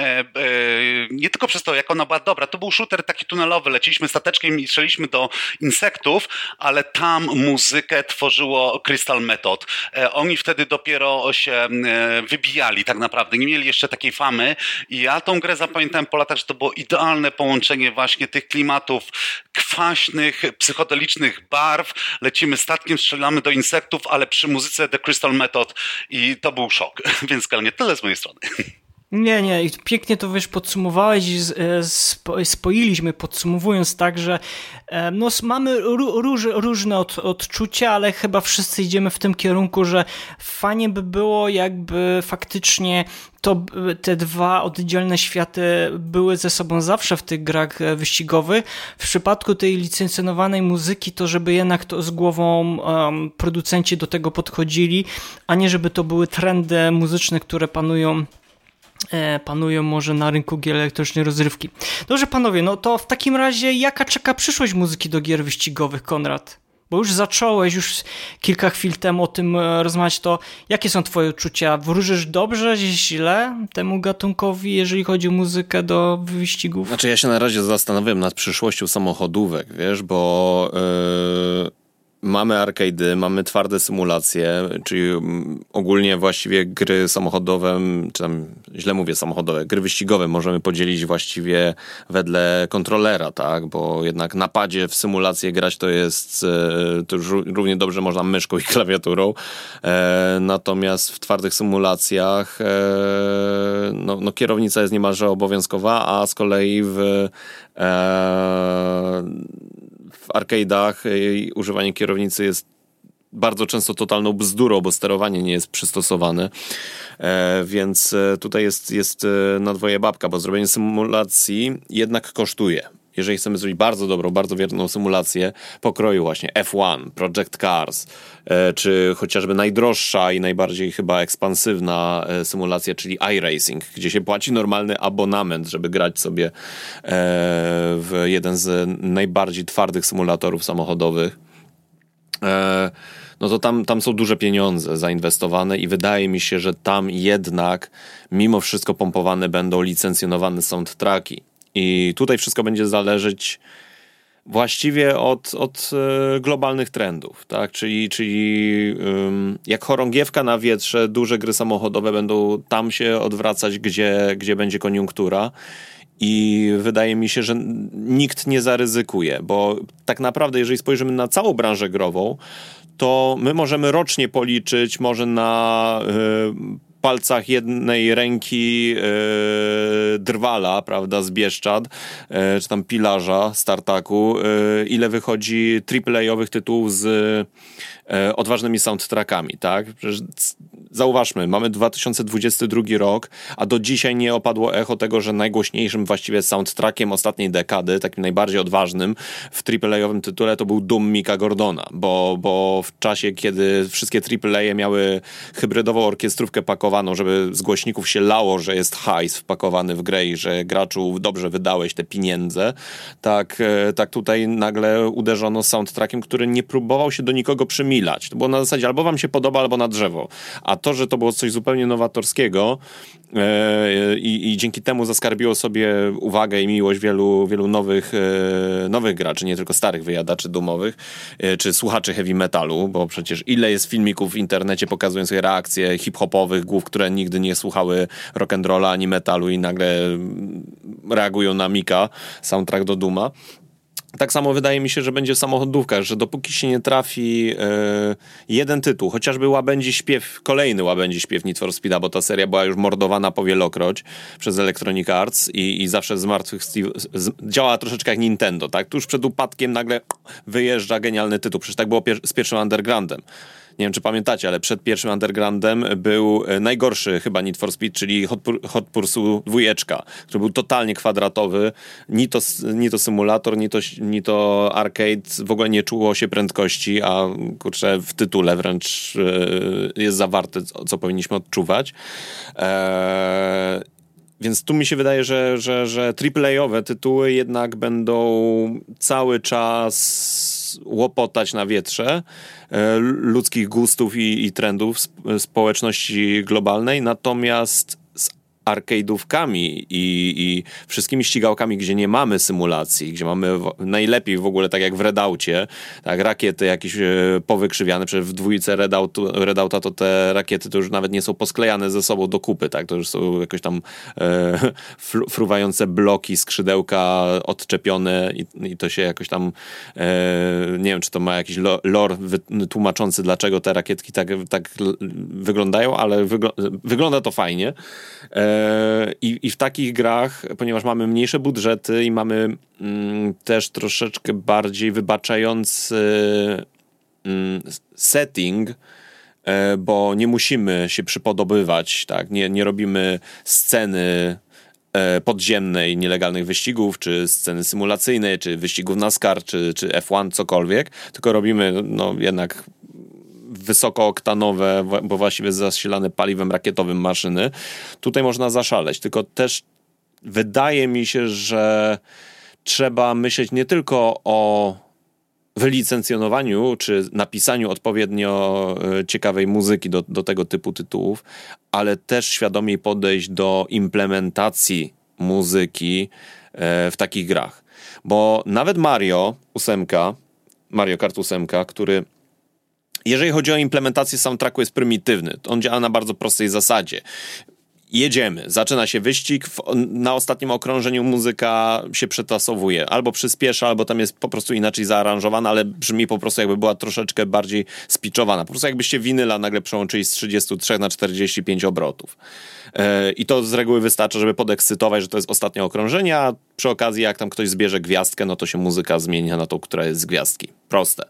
nie tylko przez to, jak ona była dobra. To był shooter taki tunelowy, leciliśmy stateczkiem i strzeliśmy do insektów, ale tam muzykę tworzyło Crystal Method. Oni wtedy dopiero się wybijali tak naprawdę, nie mieli jeszcze takiej famy i ja tą grę grę zapamiętałem po latach, że to było idealne połączenie właśnie tych klimatów kwaśnych, psychodelicznych barw. Lecimy statkiem, strzelamy do insektów, ale przy muzyce The Crystal Method i to był szok. Więc nie tyle z mojej strony. Nie, nie, pięknie to wiesz, podsumowałeś i e, spoiliśmy, podsumowując tak, że e, no, mamy róż, różne od, odczucia, ale chyba wszyscy idziemy w tym kierunku, że fajnie by było, jakby faktycznie to te dwa oddzielne światy były ze sobą zawsze w tych grach e, wyścigowych. W przypadku tej licencjonowanej muzyki, to żeby jednak to z głową um, producenci do tego podchodzili, a nie żeby to były trendy muzyczne, które panują panują może na rynku gier elektronicznej rozrywki. Dobrze panowie, no to w takim razie jaka czeka przyszłość muzyki do gier wyścigowych, Konrad? Bo już zacząłeś, już kilka chwil temu o tym e, rozmawiać, to jakie są twoje uczucia? Wróżysz dobrze, źle temu gatunkowi, jeżeli chodzi o muzykę do wyścigów? Znaczy ja się na razie zastanawiam nad przyszłością samochodówek, wiesz, bo... Yy Mamy arcade, mamy twarde symulacje, czyli ogólnie właściwie gry samochodowe, czy tam źle mówię samochodowe, gry wyścigowe możemy podzielić właściwie wedle kontrolera, tak? Bo jednak na padzie w symulację grać to jest, e, to już równie dobrze można myszką i klawiaturą. E, natomiast w twardych symulacjach e, no, no, kierownica jest niemalże obowiązkowa, a z kolei w arcade'ach używanie kierownicy jest bardzo często totalną bzdurą, bo sterowanie nie jest przystosowane. E, więc e, tutaj jest, jest e, na dwoje babka, bo zrobienie symulacji jednak kosztuje jeżeli chcemy zrobić bardzo dobrą, bardzo wierną symulację pokroju właśnie F1, Project Cars, e, czy chociażby najdroższa i najbardziej chyba ekspansywna e, symulacja, czyli iRacing, gdzie się płaci normalny abonament, żeby grać sobie e, w jeden z najbardziej twardych symulatorów samochodowych no to tam, tam są duże pieniądze zainwestowane i wydaje mi się, że tam jednak mimo wszystko pompowane będą licencjonowane soundtracki. I tutaj wszystko będzie zależeć właściwie od, od e, globalnych trendów, tak? Czyli, czyli jak chorągiewka na wietrze, duże gry samochodowe będą tam się odwracać, gdzie, gdzie będzie koniunktura. I wydaje mi się, że nikt nie zaryzykuje, bo tak naprawdę, jeżeli spojrzymy na całą branżę grową, to my możemy rocznie policzyć, może na y, palcach jednej ręki yy, drwala, prawda, z Bieszczad, yy, czy tam pilarza startaku, yy, ile wychodzi AAA-owych tytułów z odważnymi soundtrackami, tak? Przecież zauważmy, mamy 2022 rok, a do dzisiaj nie opadło echo tego, że najgłośniejszym właściwie soundtrackiem ostatniej dekady, takim najbardziej odważnym w AAA-owym tytule to był Doom Mika Gordona, bo, bo w czasie, kiedy wszystkie AAA miały hybrydową orkiestrówkę pakowaną, żeby z głośników się lało, że jest hajs wpakowany w grę i że graczu dobrze wydałeś te pieniądze, tak, e, tak tutaj nagle uderzono soundtrackiem, który nie próbował się do nikogo przymilać. To było na zasadzie albo wam się podoba, albo na drzewo. A to, że to było coś zupełnie nowatorskiego e, i, i, dzięki temu zaskarbiło sobie uwagę i miłość wielu, wielu nowych, e, nowych graczy, nie tylko starych wyjadaczy dumowych, e, czy słuchaczy heavy metalu, bo przecież ile jest filmików w internecie pokazujących reakcje hip-hopowych głów, które nigdy nie słuchały rock'n'rolla ani metalu i nagle reagują na Mika, soundtrack do Duma. Tak samo wydaje mi się, że będzie w samochodówkach, że dopóki się nie trafi e, jeden tytuł, chociażby łabędzi śpiew, kolejny łabędzi śpiew Need for bo ta seria była już mordowana powielokroć przez Electronic Arts i, i zawsze z martwych Steve, z, działa troszeczkę jak Nintendo, tak? Tuż przed upadkiem nagle wyjeżdża genialny tytuł. Przecież tak było pier z pierwszym Undergroundem nie wiem czy pamiętacie, ale przed pierwszym Undergroundem był e, najgorszy chyba Need for Speed, czyli Hot, Hot Pursuit dwójeczka, który był totalnie kwadratowy, ni to, ni to symulator, ni to, ni to arcade, w ogóle nie czuło się prędkości, a kurczę w tytule wręcz e, jest zawarte, co powinniśmy odczuwać. Eee, więc tu mi się wydaje, że, że, że AAA-owe tytuły jednak będą cały czas łopotać na wietrze e, ludzkich gustów i, i trendów społeczności globalnej, natomiast arcade'ówkami i, i wszystkimi ścigałkami, gdzie nie mamy symulacji, gdzie mamy w, najlepiej w ogóle tak jak w Redaucie, tak, rakiety jakieś e, powykrzywiane, przecież w dwójce Redaut, Redauta to te rakiety to już nawet nie są posklejane ze sobą do kupy, tak, to już są jakoś tam e, fruwające bloki, skrzydełka odczepione i, i to się jakoś tam e, nie wiem, czy to ma jakiś lore tłumaczący, dlaczego te rakietki tak, tak wyglądają, ale wygl wygląda to fajnie. E, i, I w takich grach, ponieważ mamy mniejsze budżety i mamy mm, też troszeczkę bardziej wybaczający mm, setting, e, bo nie musimy się przypodobywać, tak? nie, nie robimy sceny e, podziemnej nielegalnych wyścigów, czy sceny symulacyjnej, czy wyścigów NASCAR, czy, czy F1, cokolwiek, tylko robimy no, jednak wysokooktanowe, bo właściwie zasilane paliwem rakietowym maszyny. Tutaj można zaszaleć, tylko też wydaje mi się, że trzeba myśleć nie tylko o wylicencjonowaniu czy napisaniu odpowiednio e, ciekawej muzyki do, do tego typu tytułów, ale też świadomie podejść do implementacji muzyki e, w takich grach. Bo nawet Mario 8, Mario Kart 8, który jeżeli chodzi o implementację soundtracku, jest prymitywny. On działa na bardzo prostej zasadzie jedziemy, zaczyna się wyścig, w, na ostatnim okrążeniu muzyka się przetasowuje, albo przyspiesza, albo tam jest po prostu inaczej zaaranżowana, ale brzmi po prostu jakby była troszeczkę bardziej spiczowana. Po prostu jakbyście winyla nagle przełączyli z 33 na 45 obrotów. E, I to z reguły wystarczy, żeby podekscytować, że to jest ostatnie okrążenie, a przy okazji jak tam ktoś zbierze gwiazdkę, no to się muzyka zmienia na tą, która jest z gwiazdki. Proste.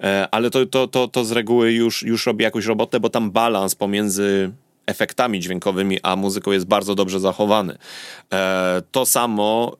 E, ale to, to, to, to z reguły już, już robi jakąś robotę, bo tam balans pomiędzy efektami dźwiękowymi, a muzyką jest bardzo dobrze zachowany. E, to samo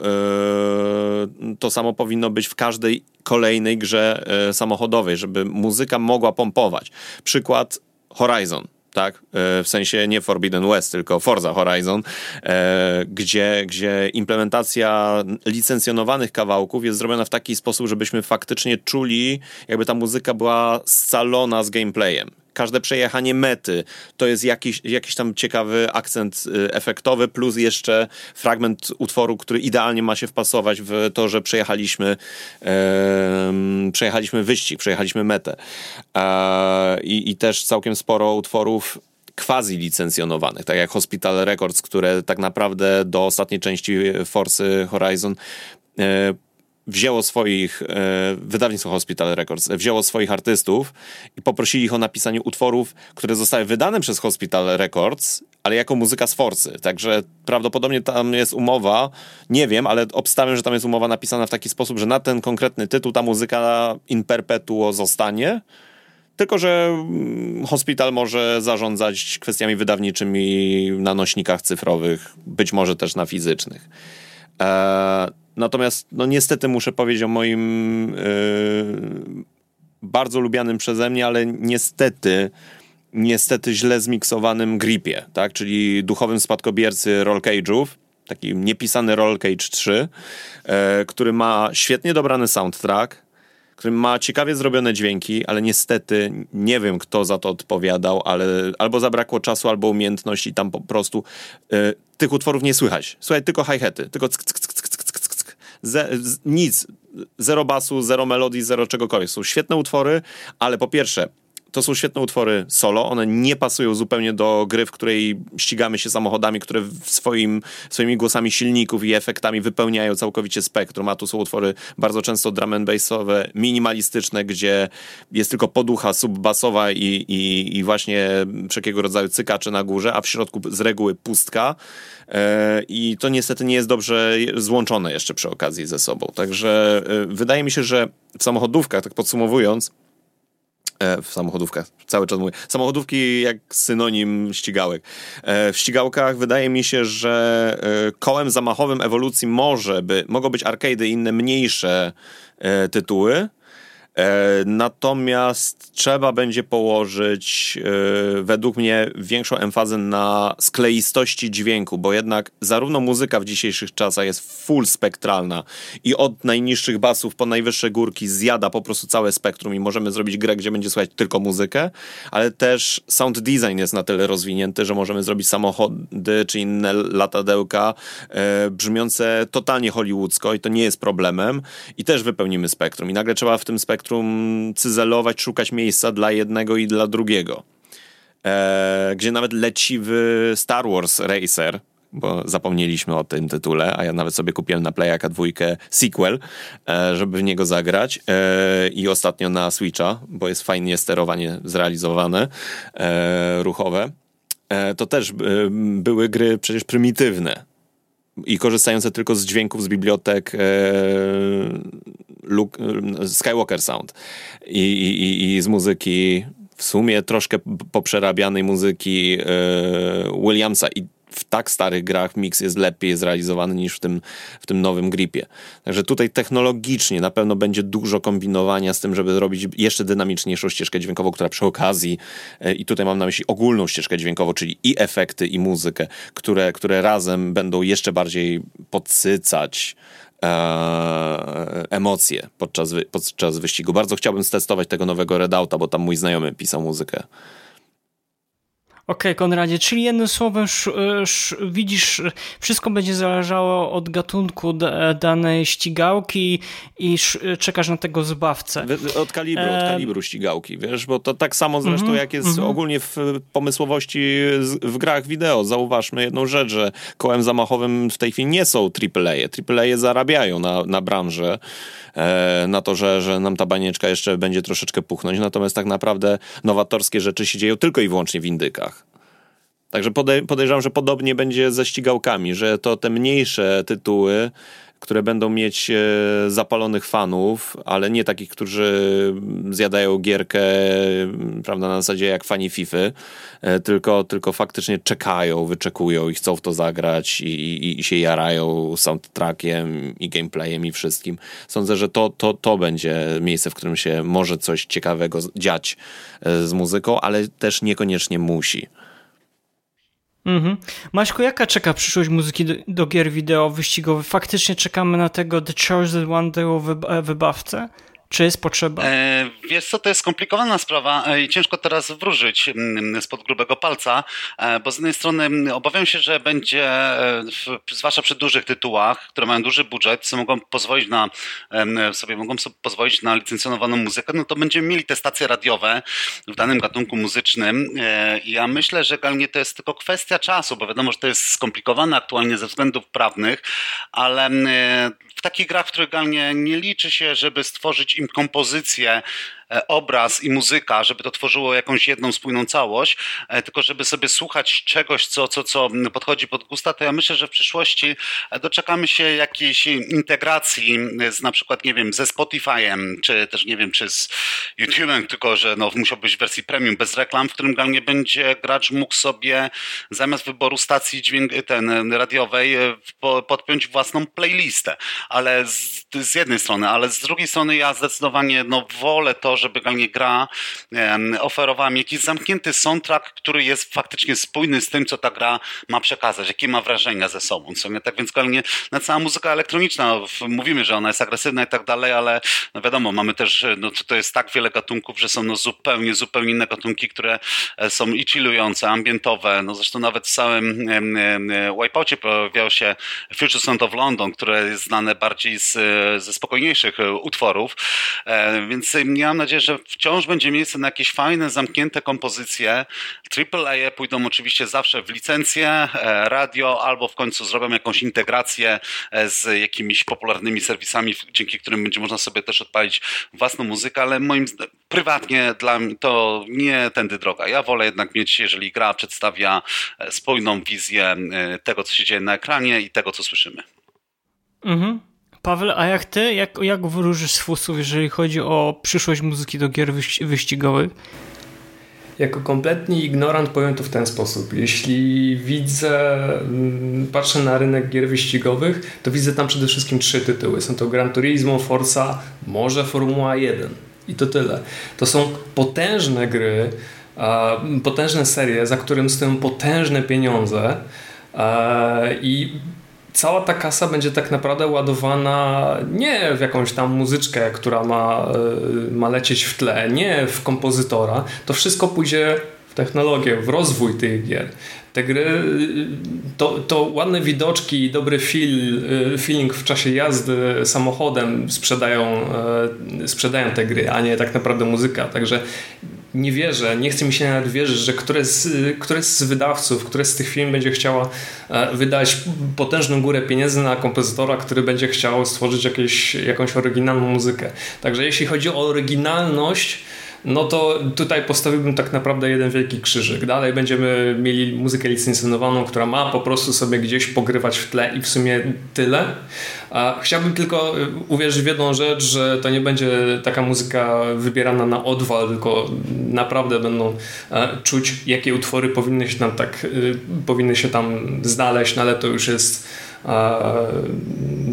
to samo powinno być w każdej kolejnej grze samochodowej, żeby muzyka mogła pompować. Przykład Horizon tak? E, w sensie nie Forbidden West, tylko Forza Horizon, e, gdzie, gdzie implementacja licencjonowanych kawałków jest zrobiona w taki sposób, żebyśmy faktycznie czuli, jakby ta muzyka była scalona z gameplayem każde przejechanie mety to jest jakiś, jakiś tam ciekawy akcent y, efektowy, plus jeszcze fragment utworu, który idealnie ma się wpasować w to, że przejechaliśmy, e, przejechaliśmy wyścig, przejechaliśmy metę. E, i, I też całkiem sporo utworów quasi licencjonowanych, tak jak Hospital Records, które tak naprawdę do ostatniej części Forcy Horizon e, wzięło swoich, e, wydawnictwo Hospital Records, wzięło swoich artystów i poprosili ich o napisanie utworów, które zostały wydane przez Hospital Records, ale jako muzyka z Forcy. Także prawdopodobnie tam jest umowa, nie wiem, ale obstawiam, że tam jest umowa napisana w taki sposób, że na ten konkretny tytuł ta muzyka in perpetuo zostanie, tylko, że mm, hospital może zarządzać kwestiami wydawniczymi na nośnikach cyfrowych, być może też na fizycznych. E, natomiast, no niestety muszę powiedzieć o moim e, bardzo lubianym przeze mnie, ale niestety niestety źle zmiksowanym gripie, tak? czyli duchowym spadkobiercy Roll Cage'ów, taki niepisany Roll Cage 3, e, który ma świetnie dobrany soundtrack, który ma ciekawie zrobione dźwięki, ale niestety nie wiem, kto za to odpowiadał, ale albo zabrakło czasu, albo umiejętności tam po prostu e, tych utworów nie słychać. Słuchaj, tylko hi-haty, tylko ck, ck. Ze, nic. Zero basu, zero melodii, zero czegokolwiek. Są świetne utwory, ale po pierwsze, to są świetne utwory solo, one nie pasują zupełnie do gry, w której ścigamy się samochodami, które swoim, swoimi głosami silników i efektami wypełniają całkowicie spektrum, a tu są utwory bardzo często drum and bassowe, minimalistyczne, gdzie jest tylko poducha subbasowa i, i, i właśnie wszelkiego rodzaju cykacze na górze, a w środku z reguły pustka. E, i to niestety nie jest dobrze złączone jeszcze przy okazji ze sobą. Także e, wydaje mi się, że w samochodówkach, tak podsumowując, E, w samochodówkach, cały czas mówię. Samochodówki jak synonim ścigałek. E, w ścigałkach wydaje mi się, że e, kołem zamachowym ewolucji może by, mogą być arcade i inne mniejsze tytuły, natomiast trzeba będzie położyć e, według mnie większą emfazę na skleistości dźwięku, bo jednak zarówno muzyka w dzisiejszych czasach jest full spektralna i od najniższych basów po najwyższe górki zjada po prostu całe spektrum i możemy zrobić grę, gdzie będzie słuchać tylko muzykę, ale też sound design jest na tyle rozwinięty, że możemy zrobić samochody czy inne latadełka e, brzmiące totalnie hollywoodzko i to nie jest problemem i też wypełnimy spektrum. I nagle trzeba w tym spektrum spektrum cyzelować, szukać miejsca dla jednego i dla drugiego. E, gdzie nawet leciwy Star Wars Racer, bo zapomnieliśmy o tym tytule, a ja nawet sobie kupiłem na Playaka dwójkę sequel, e, żeby w niego zagrać e, i ostatnio na Switcha, bo jest fajnie sterowanie zrealizowane, e, ruchowe. To też były gry przecież prymitywne i korzystające tylko z dźwięków z bibliotek Luke, Skywalker Sound I, i, i z muzyki w sumie troszkę poprzerabianej muzyki e, Williamsa i w tak starych grach mix jest lepiej zrealizowany niż w tym, w tym nowym gripie. Także tutaj technologicznie na pewno będzie dużo kombinowania z tym, żeby zrobić jeszcze dynamiczniejszą ścieżkę dźwiękową, która przy okazji, e, i tutaj mam na myśli ogólną ścieżkę dźwiękową, czyli i efekty, i muzykę, które, które razem będą jeszcze bardziej podsycać e, emocje podczas, podczas wyścigu. Bardzo chciałbym stestować tego nowego Redouta, bo tam mój znajomy pisał muzykę. Okej, okay, Konradzie, czyli jednym słowem sz, sz, widzisz, wszystko będzie zależało od gatunku danej ścigałki i sz, czekasz na tego zbawcę. Od kalibru, e... od kalibru ścigałki, wiesz, bo to tak samo zresztą mm -hmm, jak jest mm -hmm. ogólnie w pomysłowości w grach wideo. Zauważmy jedną rzecz, że kołem zamachowym w tej chwili nie są AAA. AAA zarabiają na, na branży, e, na to, że, że nam ta banieczka jeszcze będzie troszeczkę puchnąć, natomiast tak naprawdę nowatorskie rzeczy się dzieją tylko i wyłącznie w indykach. Także podejrzewam, że podobnie będzie ze ścigałkami, że to te mniejsze tytuły, które będą mieć e, zapalonych fanów, ale nie takich, którzy zjadają gierkę prawda, na zasadzie jak fani FIFA, e, tylko, tylko faktycznie czekają, wyczekują i chcą w to zagrać i, i, i się jarają soundtrackiem i gameplayem i wszystkim. Sądzę, że to, to, to będzie miejsce, w którym się może coś ciekawego dziać e, z muzyką, ale też niekoniecznie musi. Mhm. Maćku, jaka czeka przyszłość muzyki do, do, gier wideo wyścigowych? Faktycznie czekamy na tego The Chosen One, tego wybawcę? Czy jest potrzeba? E, wiesz co, to jest skomplikowana sprawa e, i ciężko teraz wróżyć mm, spod grubego palca, e, bo z jednej strony mm, obawiam się, że będzie, e, zwłaszcza przy dużych tytułach, które mają duży budżet, mogą pozwolić na, sobie mogą sobie pozwolić na licencjonowaną muzykę, no to będziemy mieli te stacje radiowe w danym gatunku muzycznym. Ja myślę, że generalnie to jest tylko kwestia czasu, bo wiadomo, że to jest skomplikowane aktualnie ze względów prawnych, ale w takich grach, w których generalnie nie liczy się, żeby stworzyć kompozycję obraz i muzyka, żeby to tworzyło jakąś jedną spójną całość, tylko żeby sobie słuchać czegoś, co, co, co podchodzi pod gusta, to ja myślę, że w przyszłości doczekamy się jakiejś integracji z na przykład, nie wiem, ze Spotify'em, czy też nie wiem, czy z YouTube'em, tylko że no, musiał być w wersji premium bez reklam, w którym nie będzie gracz mógł sobie zamiast wyboru stacji dźwięk, ten radiowej podpiąć własną playlistę. Ale z, z jednej strony, ale z drugiej strony ja zdecydowanie no, wolę to, żeby nie gra oferowała mi jakiś zamknięty soundtrack, który jest faktycznie spójny z tym, co ta gra ma przekazać, jakie ma wrażenia ze sobą. Co nie? Tak więc nie, na cała muzyka elektroniczna, mówimy, że ona jest agresywna i tak dalej, ale no wiadomo, mamy też, no, to jest tak wiele gatunków, że są no, zupełnie, zupełnie inne gatunki, które e, są i chillujące, ambientowe. No zresztą nawet w całym Wipeoutie pojawiał się Future Sound of London, które jest znane bardziej z, ze spokojniejszych e, utworów. E, więc ja mam nadzieję, że wciąż będzie miejsce na jakieś fajne, zamknięte kompozycje. AAA pójdą oczywiście zawsze w licencję, radio, albo w końcu zrobią jakąś integrację z jakimiś popularnymi serwisami, dzięki którym będzie można sobie też odpalić własną muzykę, ale moim prywatnie dla mnie to nie tędy droga. Ja wolę jednak mieć, jeżeli gra przedstawia e, spójną wizję e, tego, co się dzieje na ekranie i tego, co słyszymy. Mhm. Paweł, a jak ty, jak, jak wróżysz z fusów, jeżeli chodzi o przyszłość muzyki do gier wyścigowych? Jako kompletny ignorant powiem to w ten sposób. Jeśli widzę, mm, patrzę na rynek gier wyścigowych, to widzę tam przede wszystkim trzy tytuły. Są to Gran Turismo, Forza, może Formuła 1. I to tyle. To są potężne gry, potężne serie, za którym stoją potężne pieniądze i cała ta kasa będzie tak naprawdę ładowana nie w jakąś tam muzyczkę, która ma, e, ma lecieć w tle, nie w kompozytora. To wszystko pójdzie w technologię, w rozwój tych gier. Te gry, to, to ładne widoczki i dobry feel, e, feeling w czasie jazdy samochodem sprzedają, e, sprzedają te gry, a nie tak naprawdę muzyka. Także nie wierzę, nie chce mi się nawet wierzyć, że któreś z, któreś z wydawców, któreś z tych firm będzie chciała e, wydać potężną górę pieniędzy na kompozytora, który będzie chciał stworzyć jakieś, jakąś oryginalną muzykę. Także jeśli chodzi o oryginalność, no to tutaj postawiłbym tak naprawdę jeden wielki krzyżyk. Dalej będziemy mieli muzykę licencjonowaną, która ma po prostu sobie gdzieś pogrywać w tle i w sumie tyle. Chciałbym tylko y, uwierzyć w jedną rzecz, że to nie będzie taka muzyka wybierana na odwal, tylko naprawdę będą e, czuć, jakie utwory powinny się tam tak, y, powinny się tam znaleźć, no ale to już jest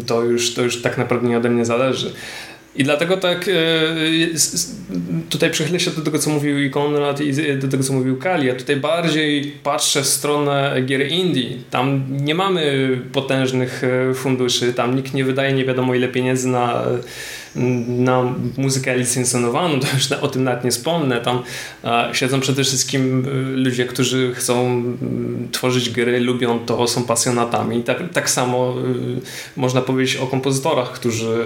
to już, to już tak naprawdę nie ode mnie zależy. I dlatego tak e, tutaj przechylę się do tego, co mówił i Konrad i do tego, co mówił Kali. Ja tutaj bardziej patrzę w stronę gier indie. Tam nie mamy potężnych e, funduszy, tam nikt nie wydaje nie wiadomo ile pieniędzy na na muzykę licencjonowaną, to już o tym nawet nie wspomnę. Tam siedzą przede wszystkim y, ludzie, którzy chcą tworzyć gry, lubią to, są pasjonatami. Tak, tak samo y, można powiedzieć o kompozytorach, którzy,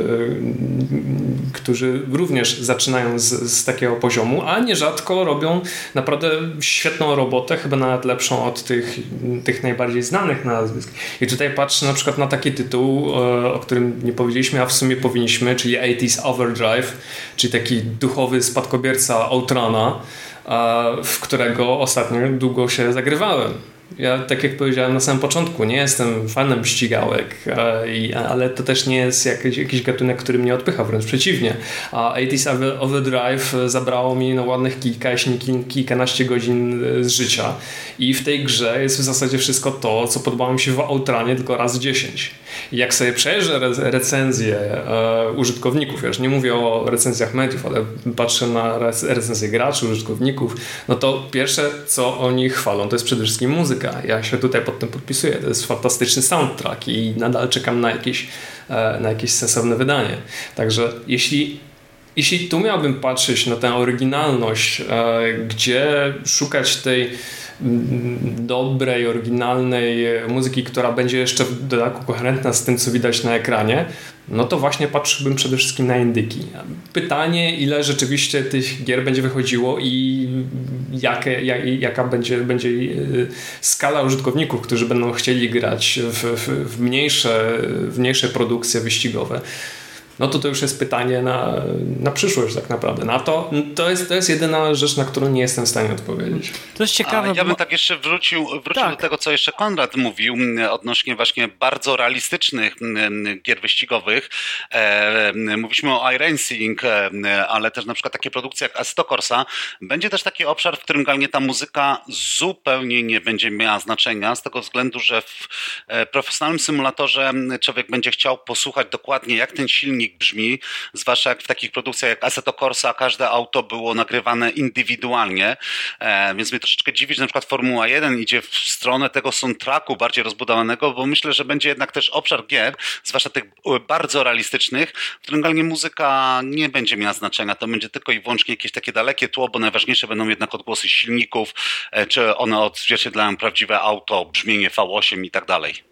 którzy również zaczynają z, z takiego poziomu, a nierzadko robią naprawdę świetną robotę, chyba nawet lepszą od tych, tych najbardziej znanych nazwisk. I tutaj patrzę na przykład na taki tytuł, o którym nie powiedzieliśmy, a w sumie powinniśmy, czyli 80s Overdrive, czyli taki duchowy spadkobierca Outrana, w którego ostatnio długo się zagrywałem. Ja, tak jak powiedziałem na samym początku, nie jestem fanem ścigałek, ale to też nie jest jakiś, jakiś gatunek, który mnie odpycha, wręcz przeciwnie. A 80s Overdrive zabrało mi no, ładnych kilka, jeśli kilkanaście godzin e, z życia i w tej grze jest w zasadzie wszystko to, co podobało mi się w Outranie, tylko raz 10. Jak sobie przejrzę recenzje e, użytkowników, ja już nie mówię o recenzjach mediów, ale patrzę na recenzje graczy, użytkowników, no to pierwsze, co oni chwalą, to jest przede wszystkim muzyka. Ja się tutaj pod tym podpisuję. To jest fantastyczny soundtrack i nadal czekam na jakieś, e, na jakieś sensowne wydanie. Także jeśli jeśli tu miałbym patrzeć na tę oryginalność, e, gdzie szukać tej dobrej, oryginalnej muzyki, która będzie jeszcze w dodatku koherentna z tym, co widać na ekranie, no to właśnie patrzyłbym przede wszystkim na indyki. Pytanie, ile rzeczywiście tych gier będzie wychodziło i jakie, jak, jaka będzie, będzie e, skala użytkowników, którzy będą chcieli grać w, w, w, mniejsze, w mniejsze produkcje wyścigowe. No to to już jest pytanie na, na przyszłość tak naprawdę. Na to, to jest, to jest jedyna rzecz, na którą nie jestem w stanie odpowiedzieć. To jest ciekawe. A ja bym tak jeszcze wrócił, wrócił Tak. do tego, co jeszcze Konrad mówił odnośnie właśnie bardzo realistycznych gier wyścigowych. E, Mówiliśmy o iRacing, e, m, ale też na przykład takie produkcje jak Assetto Corsa. Będzie też taki obszar, w którym realnie ta muzyka zupełnie nie będzie miała znaczenia, z tego względu, że w e, profesjonalnym symulatorze człowiek będzie chciał posłuchać dokładnie, jak ten silnik brzmi, zwłaszcza jak w takich produkcjach jak Assetto Corsa każde auto było nagrywane indywidualnie, e, więc mnie troszeczkę dziwi, że na przykład Formuła 1 idzie w stronę tego soundtracku bardziej rozbudowanego, bo myślę, że będzie jednak też obszar gier, zwłaszcza tych e, bardzo realistycznych, w którym generalnie muzyka nie będzie miała znaczenia, to będzie tylko i wyłącznie jakieś takie dalekie tło, bo najważniejsze będą jednak odgłosy silników, e, czy one odzwierciedlają prawdziwe auto, brzmienie V8 i tak dalej.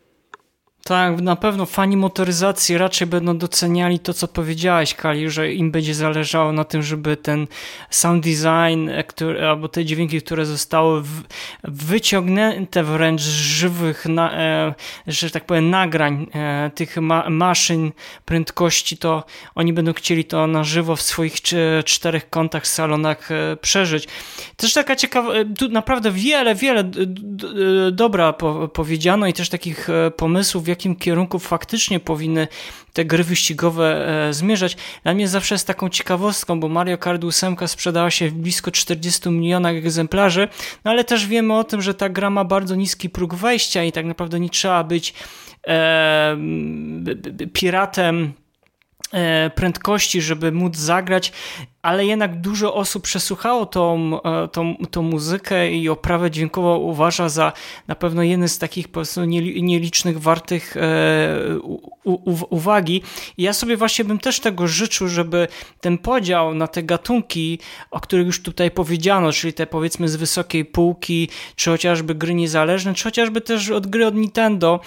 Tak, na pewno fani motoryzacji raczej będą doceniali to, co powiedziałeś, Kali, że im będzie zależało na tym, żeby ten sound design, e, który, albo te dźwięki, które zostały w, wyciągnięte wręcz z żywych, na, e, że tak powiem, nagrań e, tych ma, maszyn prędkości, to oni będą chcieli to na żywo w swoich czterech kątach, salonach e, przeżyć. Też taka ciekawa, e, tu naprawdę wiele, wiele dobra po, powiedziano i też takich e, pomysłów, w jakim kierunku faktycznie powinny te gry wyścigowe e, zmierzać. Dla mnie zawsze jest taką ciekawostką, bo Mario Kart 8 sprzedała się w blisko 40 milionach egzemplarzy, no ale też wiemy o tym, że ta gra ma bardzo niski próg wejścia i tak naprawdę nie trzeba być e, piratem prędkości, żeby móc zagrać, ale jednak dużo osób przesłuchało tą, e, tą, tą muzykę i oprawę dźwiękową uważa za na pewno jeden z takich po prostu nieli- nielicznych wartych e, uwagi. I ja sobie właśnie bym też tego życzył, żeby ten podział na te gatunki, o których już tutaj powiedziano, czyli te powiedzmy z wysokiej półki, czy chociażby gry niezależne, czy chociażby też od gry od Nintendo,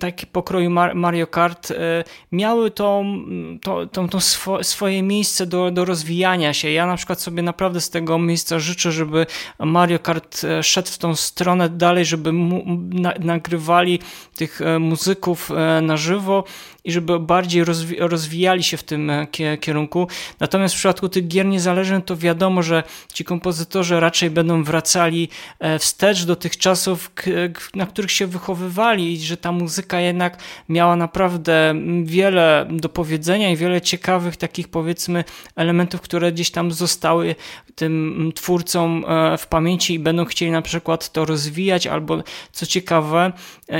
takie pokroju Mar- Mario Kart, e, miały tą, to, tą, tą swo, swoje miejsce do, do rozwijania się. Ja na przykład sobie naprawdę z tego miejsca życzę, żeby Mario Kart e, szedł w tą stronę dalej, żeby mu, na, nagrywali tych muzyków na żywo i żeby bardziej rozwi rozwijali się w tym e, kie kierunku. Natomiast w przypadku tych gier niezależnych to wiadomo, że ci kompozytorzy raczej będą wracali e, wstecz do tych czasów, na których się wychowywali i że ta muzyka jednak miała naprawdę wiele do powiedzenia i wiele ciekawych takich powiedzmy elementów, które gdzieś tam zostały tym twórcom e, w pamięci i będą chcieli na przykład to rozwijać albo co ciekawe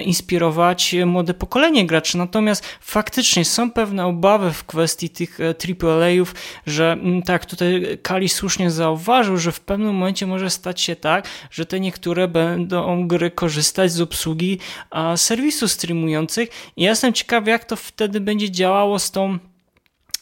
inspirować młode pokolenie graczy. Natomiast faktycznie są pewne obawy w kwestii tych e, AAA-ów, że mm, tak, tutaj Kali słusznie zauważył, że w pewnym momencie może stać się tak, że te niektóre będą gry korzystać z obsługi a, serwisów streamujących. I ja jestem ciekaw, jak to wtedy będzie działało z tą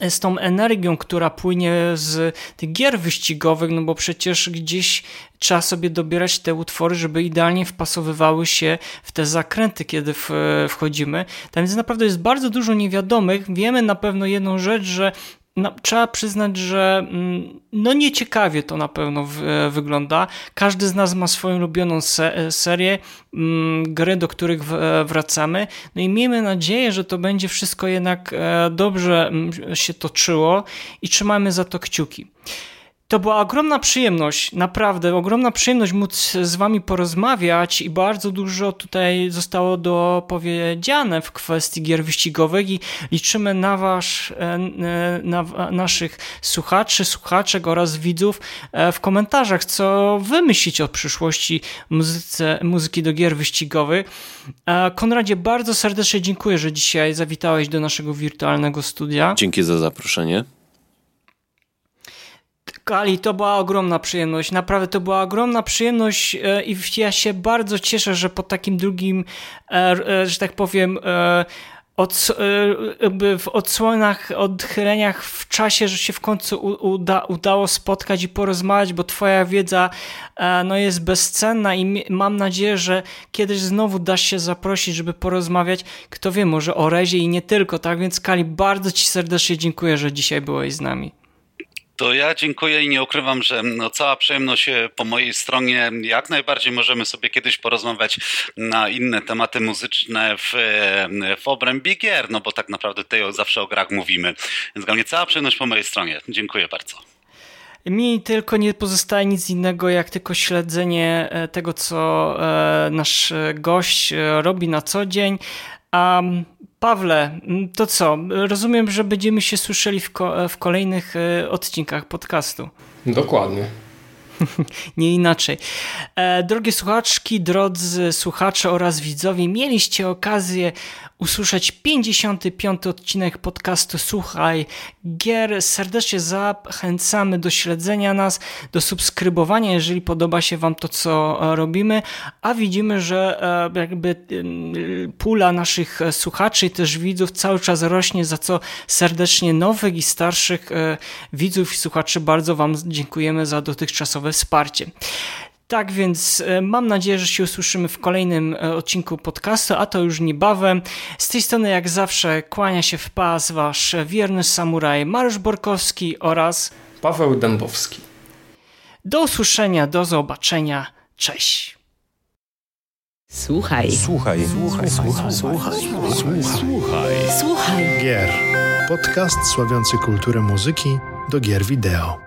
z tą energią, która płynie z tych gier wyścigowych, no bo przecież gdzieś trzeba sobie dobierać te utwory, żeby idealnie wpasowywały się w te zakręty, kiedy w, wchodzimy. Tam więc naprawdę jest bardzo dużo niewiadomych. Wiemy na pewno jedną rzecz, że no, trzeba przyznać, że mm, no nieciekawie to na pewno w, wygląda. Każdy z nas ma swoją ulubioną se, serię, mm, gry, do których w, wracamy. No i miejmy nadzieję, że to będzie wszystko jednak e, dobrze mm, się toczyło i trzymamy za to kciuki. To była ogromna przyjemność, naprawdę ogromna przyjemność móc z Wami porozmawiać i bardzo dużo tutaj zostało dopowiedziane w kwestii gier wyścigowych i liczymy na Was, na naszych słuchaczy, słuchaczek oraz widzów e, w komentarzach, co Wy myślicie o przyszłości muzyce, muzyki do gier wyścigowych. E, Konradzie, bardzo serdecznie dziękuję, że dzisiaj zawitałeś do naszego wirtualnego studia. Dzięki za zaproszenie. Kali, to była ogromna przyjemność. Naprawdę to była ogromna przyjemność e, i ja się bardzo cieszę, że po takim drugim, e, że tak powiem, e, w odsłonach, odchyleniach w czasie, że się w końcu uda, udało spotkać i porozmawiać, bo twoja wiedza no, jest bezcenna i mam nadzieję, że kiedyś znowu dasz się zaprosić, żeby porozmawiać, kto wie, może o Rezie i nie tylko, tak? Więc Kali, bardzo ci serdecznie dziękuję, że dzisiaj byłeś z nami. To ja dziękuję i nie ukrywam, że no, cała przyjemność e, po mojej stronie. Jak najbardziej możemy sobie kiedyś porozmawiać na inne tematy muzyczne w, e, w obrębie gier, no bo tak naprawdę tutaj zawsze o grach mówimy. Więc dla mnie cała przyjemność po mojej stronie. Dziękuję bardzo. Mi tylko nie pozostaje nic innego, jak tylko śledzenie e, tego, co nasz gość robi na co dzień. A Pawle, to co? Rozumiem, że będziemy się słyszeli w, ko w kolejnych e, odcinkach podcastu. Dokładnie. Nie inaczej. E, drogie słuchaczki, drodzy słuchacze oraz widzowie, mieliście okazję usłyszeć 55 odcinek podcastu Słuchaj Gier. Serdecznie zachęcamy do śledzenia nas, do subskrybowania, jeżeli podoba się Wam to, co robimy, a widzimy, że e, jakby pula naszych słuchaczy i też widzów cały czas rośnie, za co serdecznie nowych i starszych e, widzów i słuchaczy bardzo Wam dziękujemy za dotychczasowe wsparcie. Tak więc e, mam nadzieję, że się usłyszymy w kolejnym e, odcinku podcastu, a to już niebawem. Z tej strony jak zawsze kłania się w pas wasz wierny samuraj Mariusz Borkowski oraz Paweł Dębowski. Do usłyszenia, do zobaczenia. Cześć. Słuchaj. Słuchaj. Słuchaj. Słuchaj. Słuchaj. Słuchaj. Słuchaj. Gier. Podcast sławiący kulturę muzyki do gier wideo.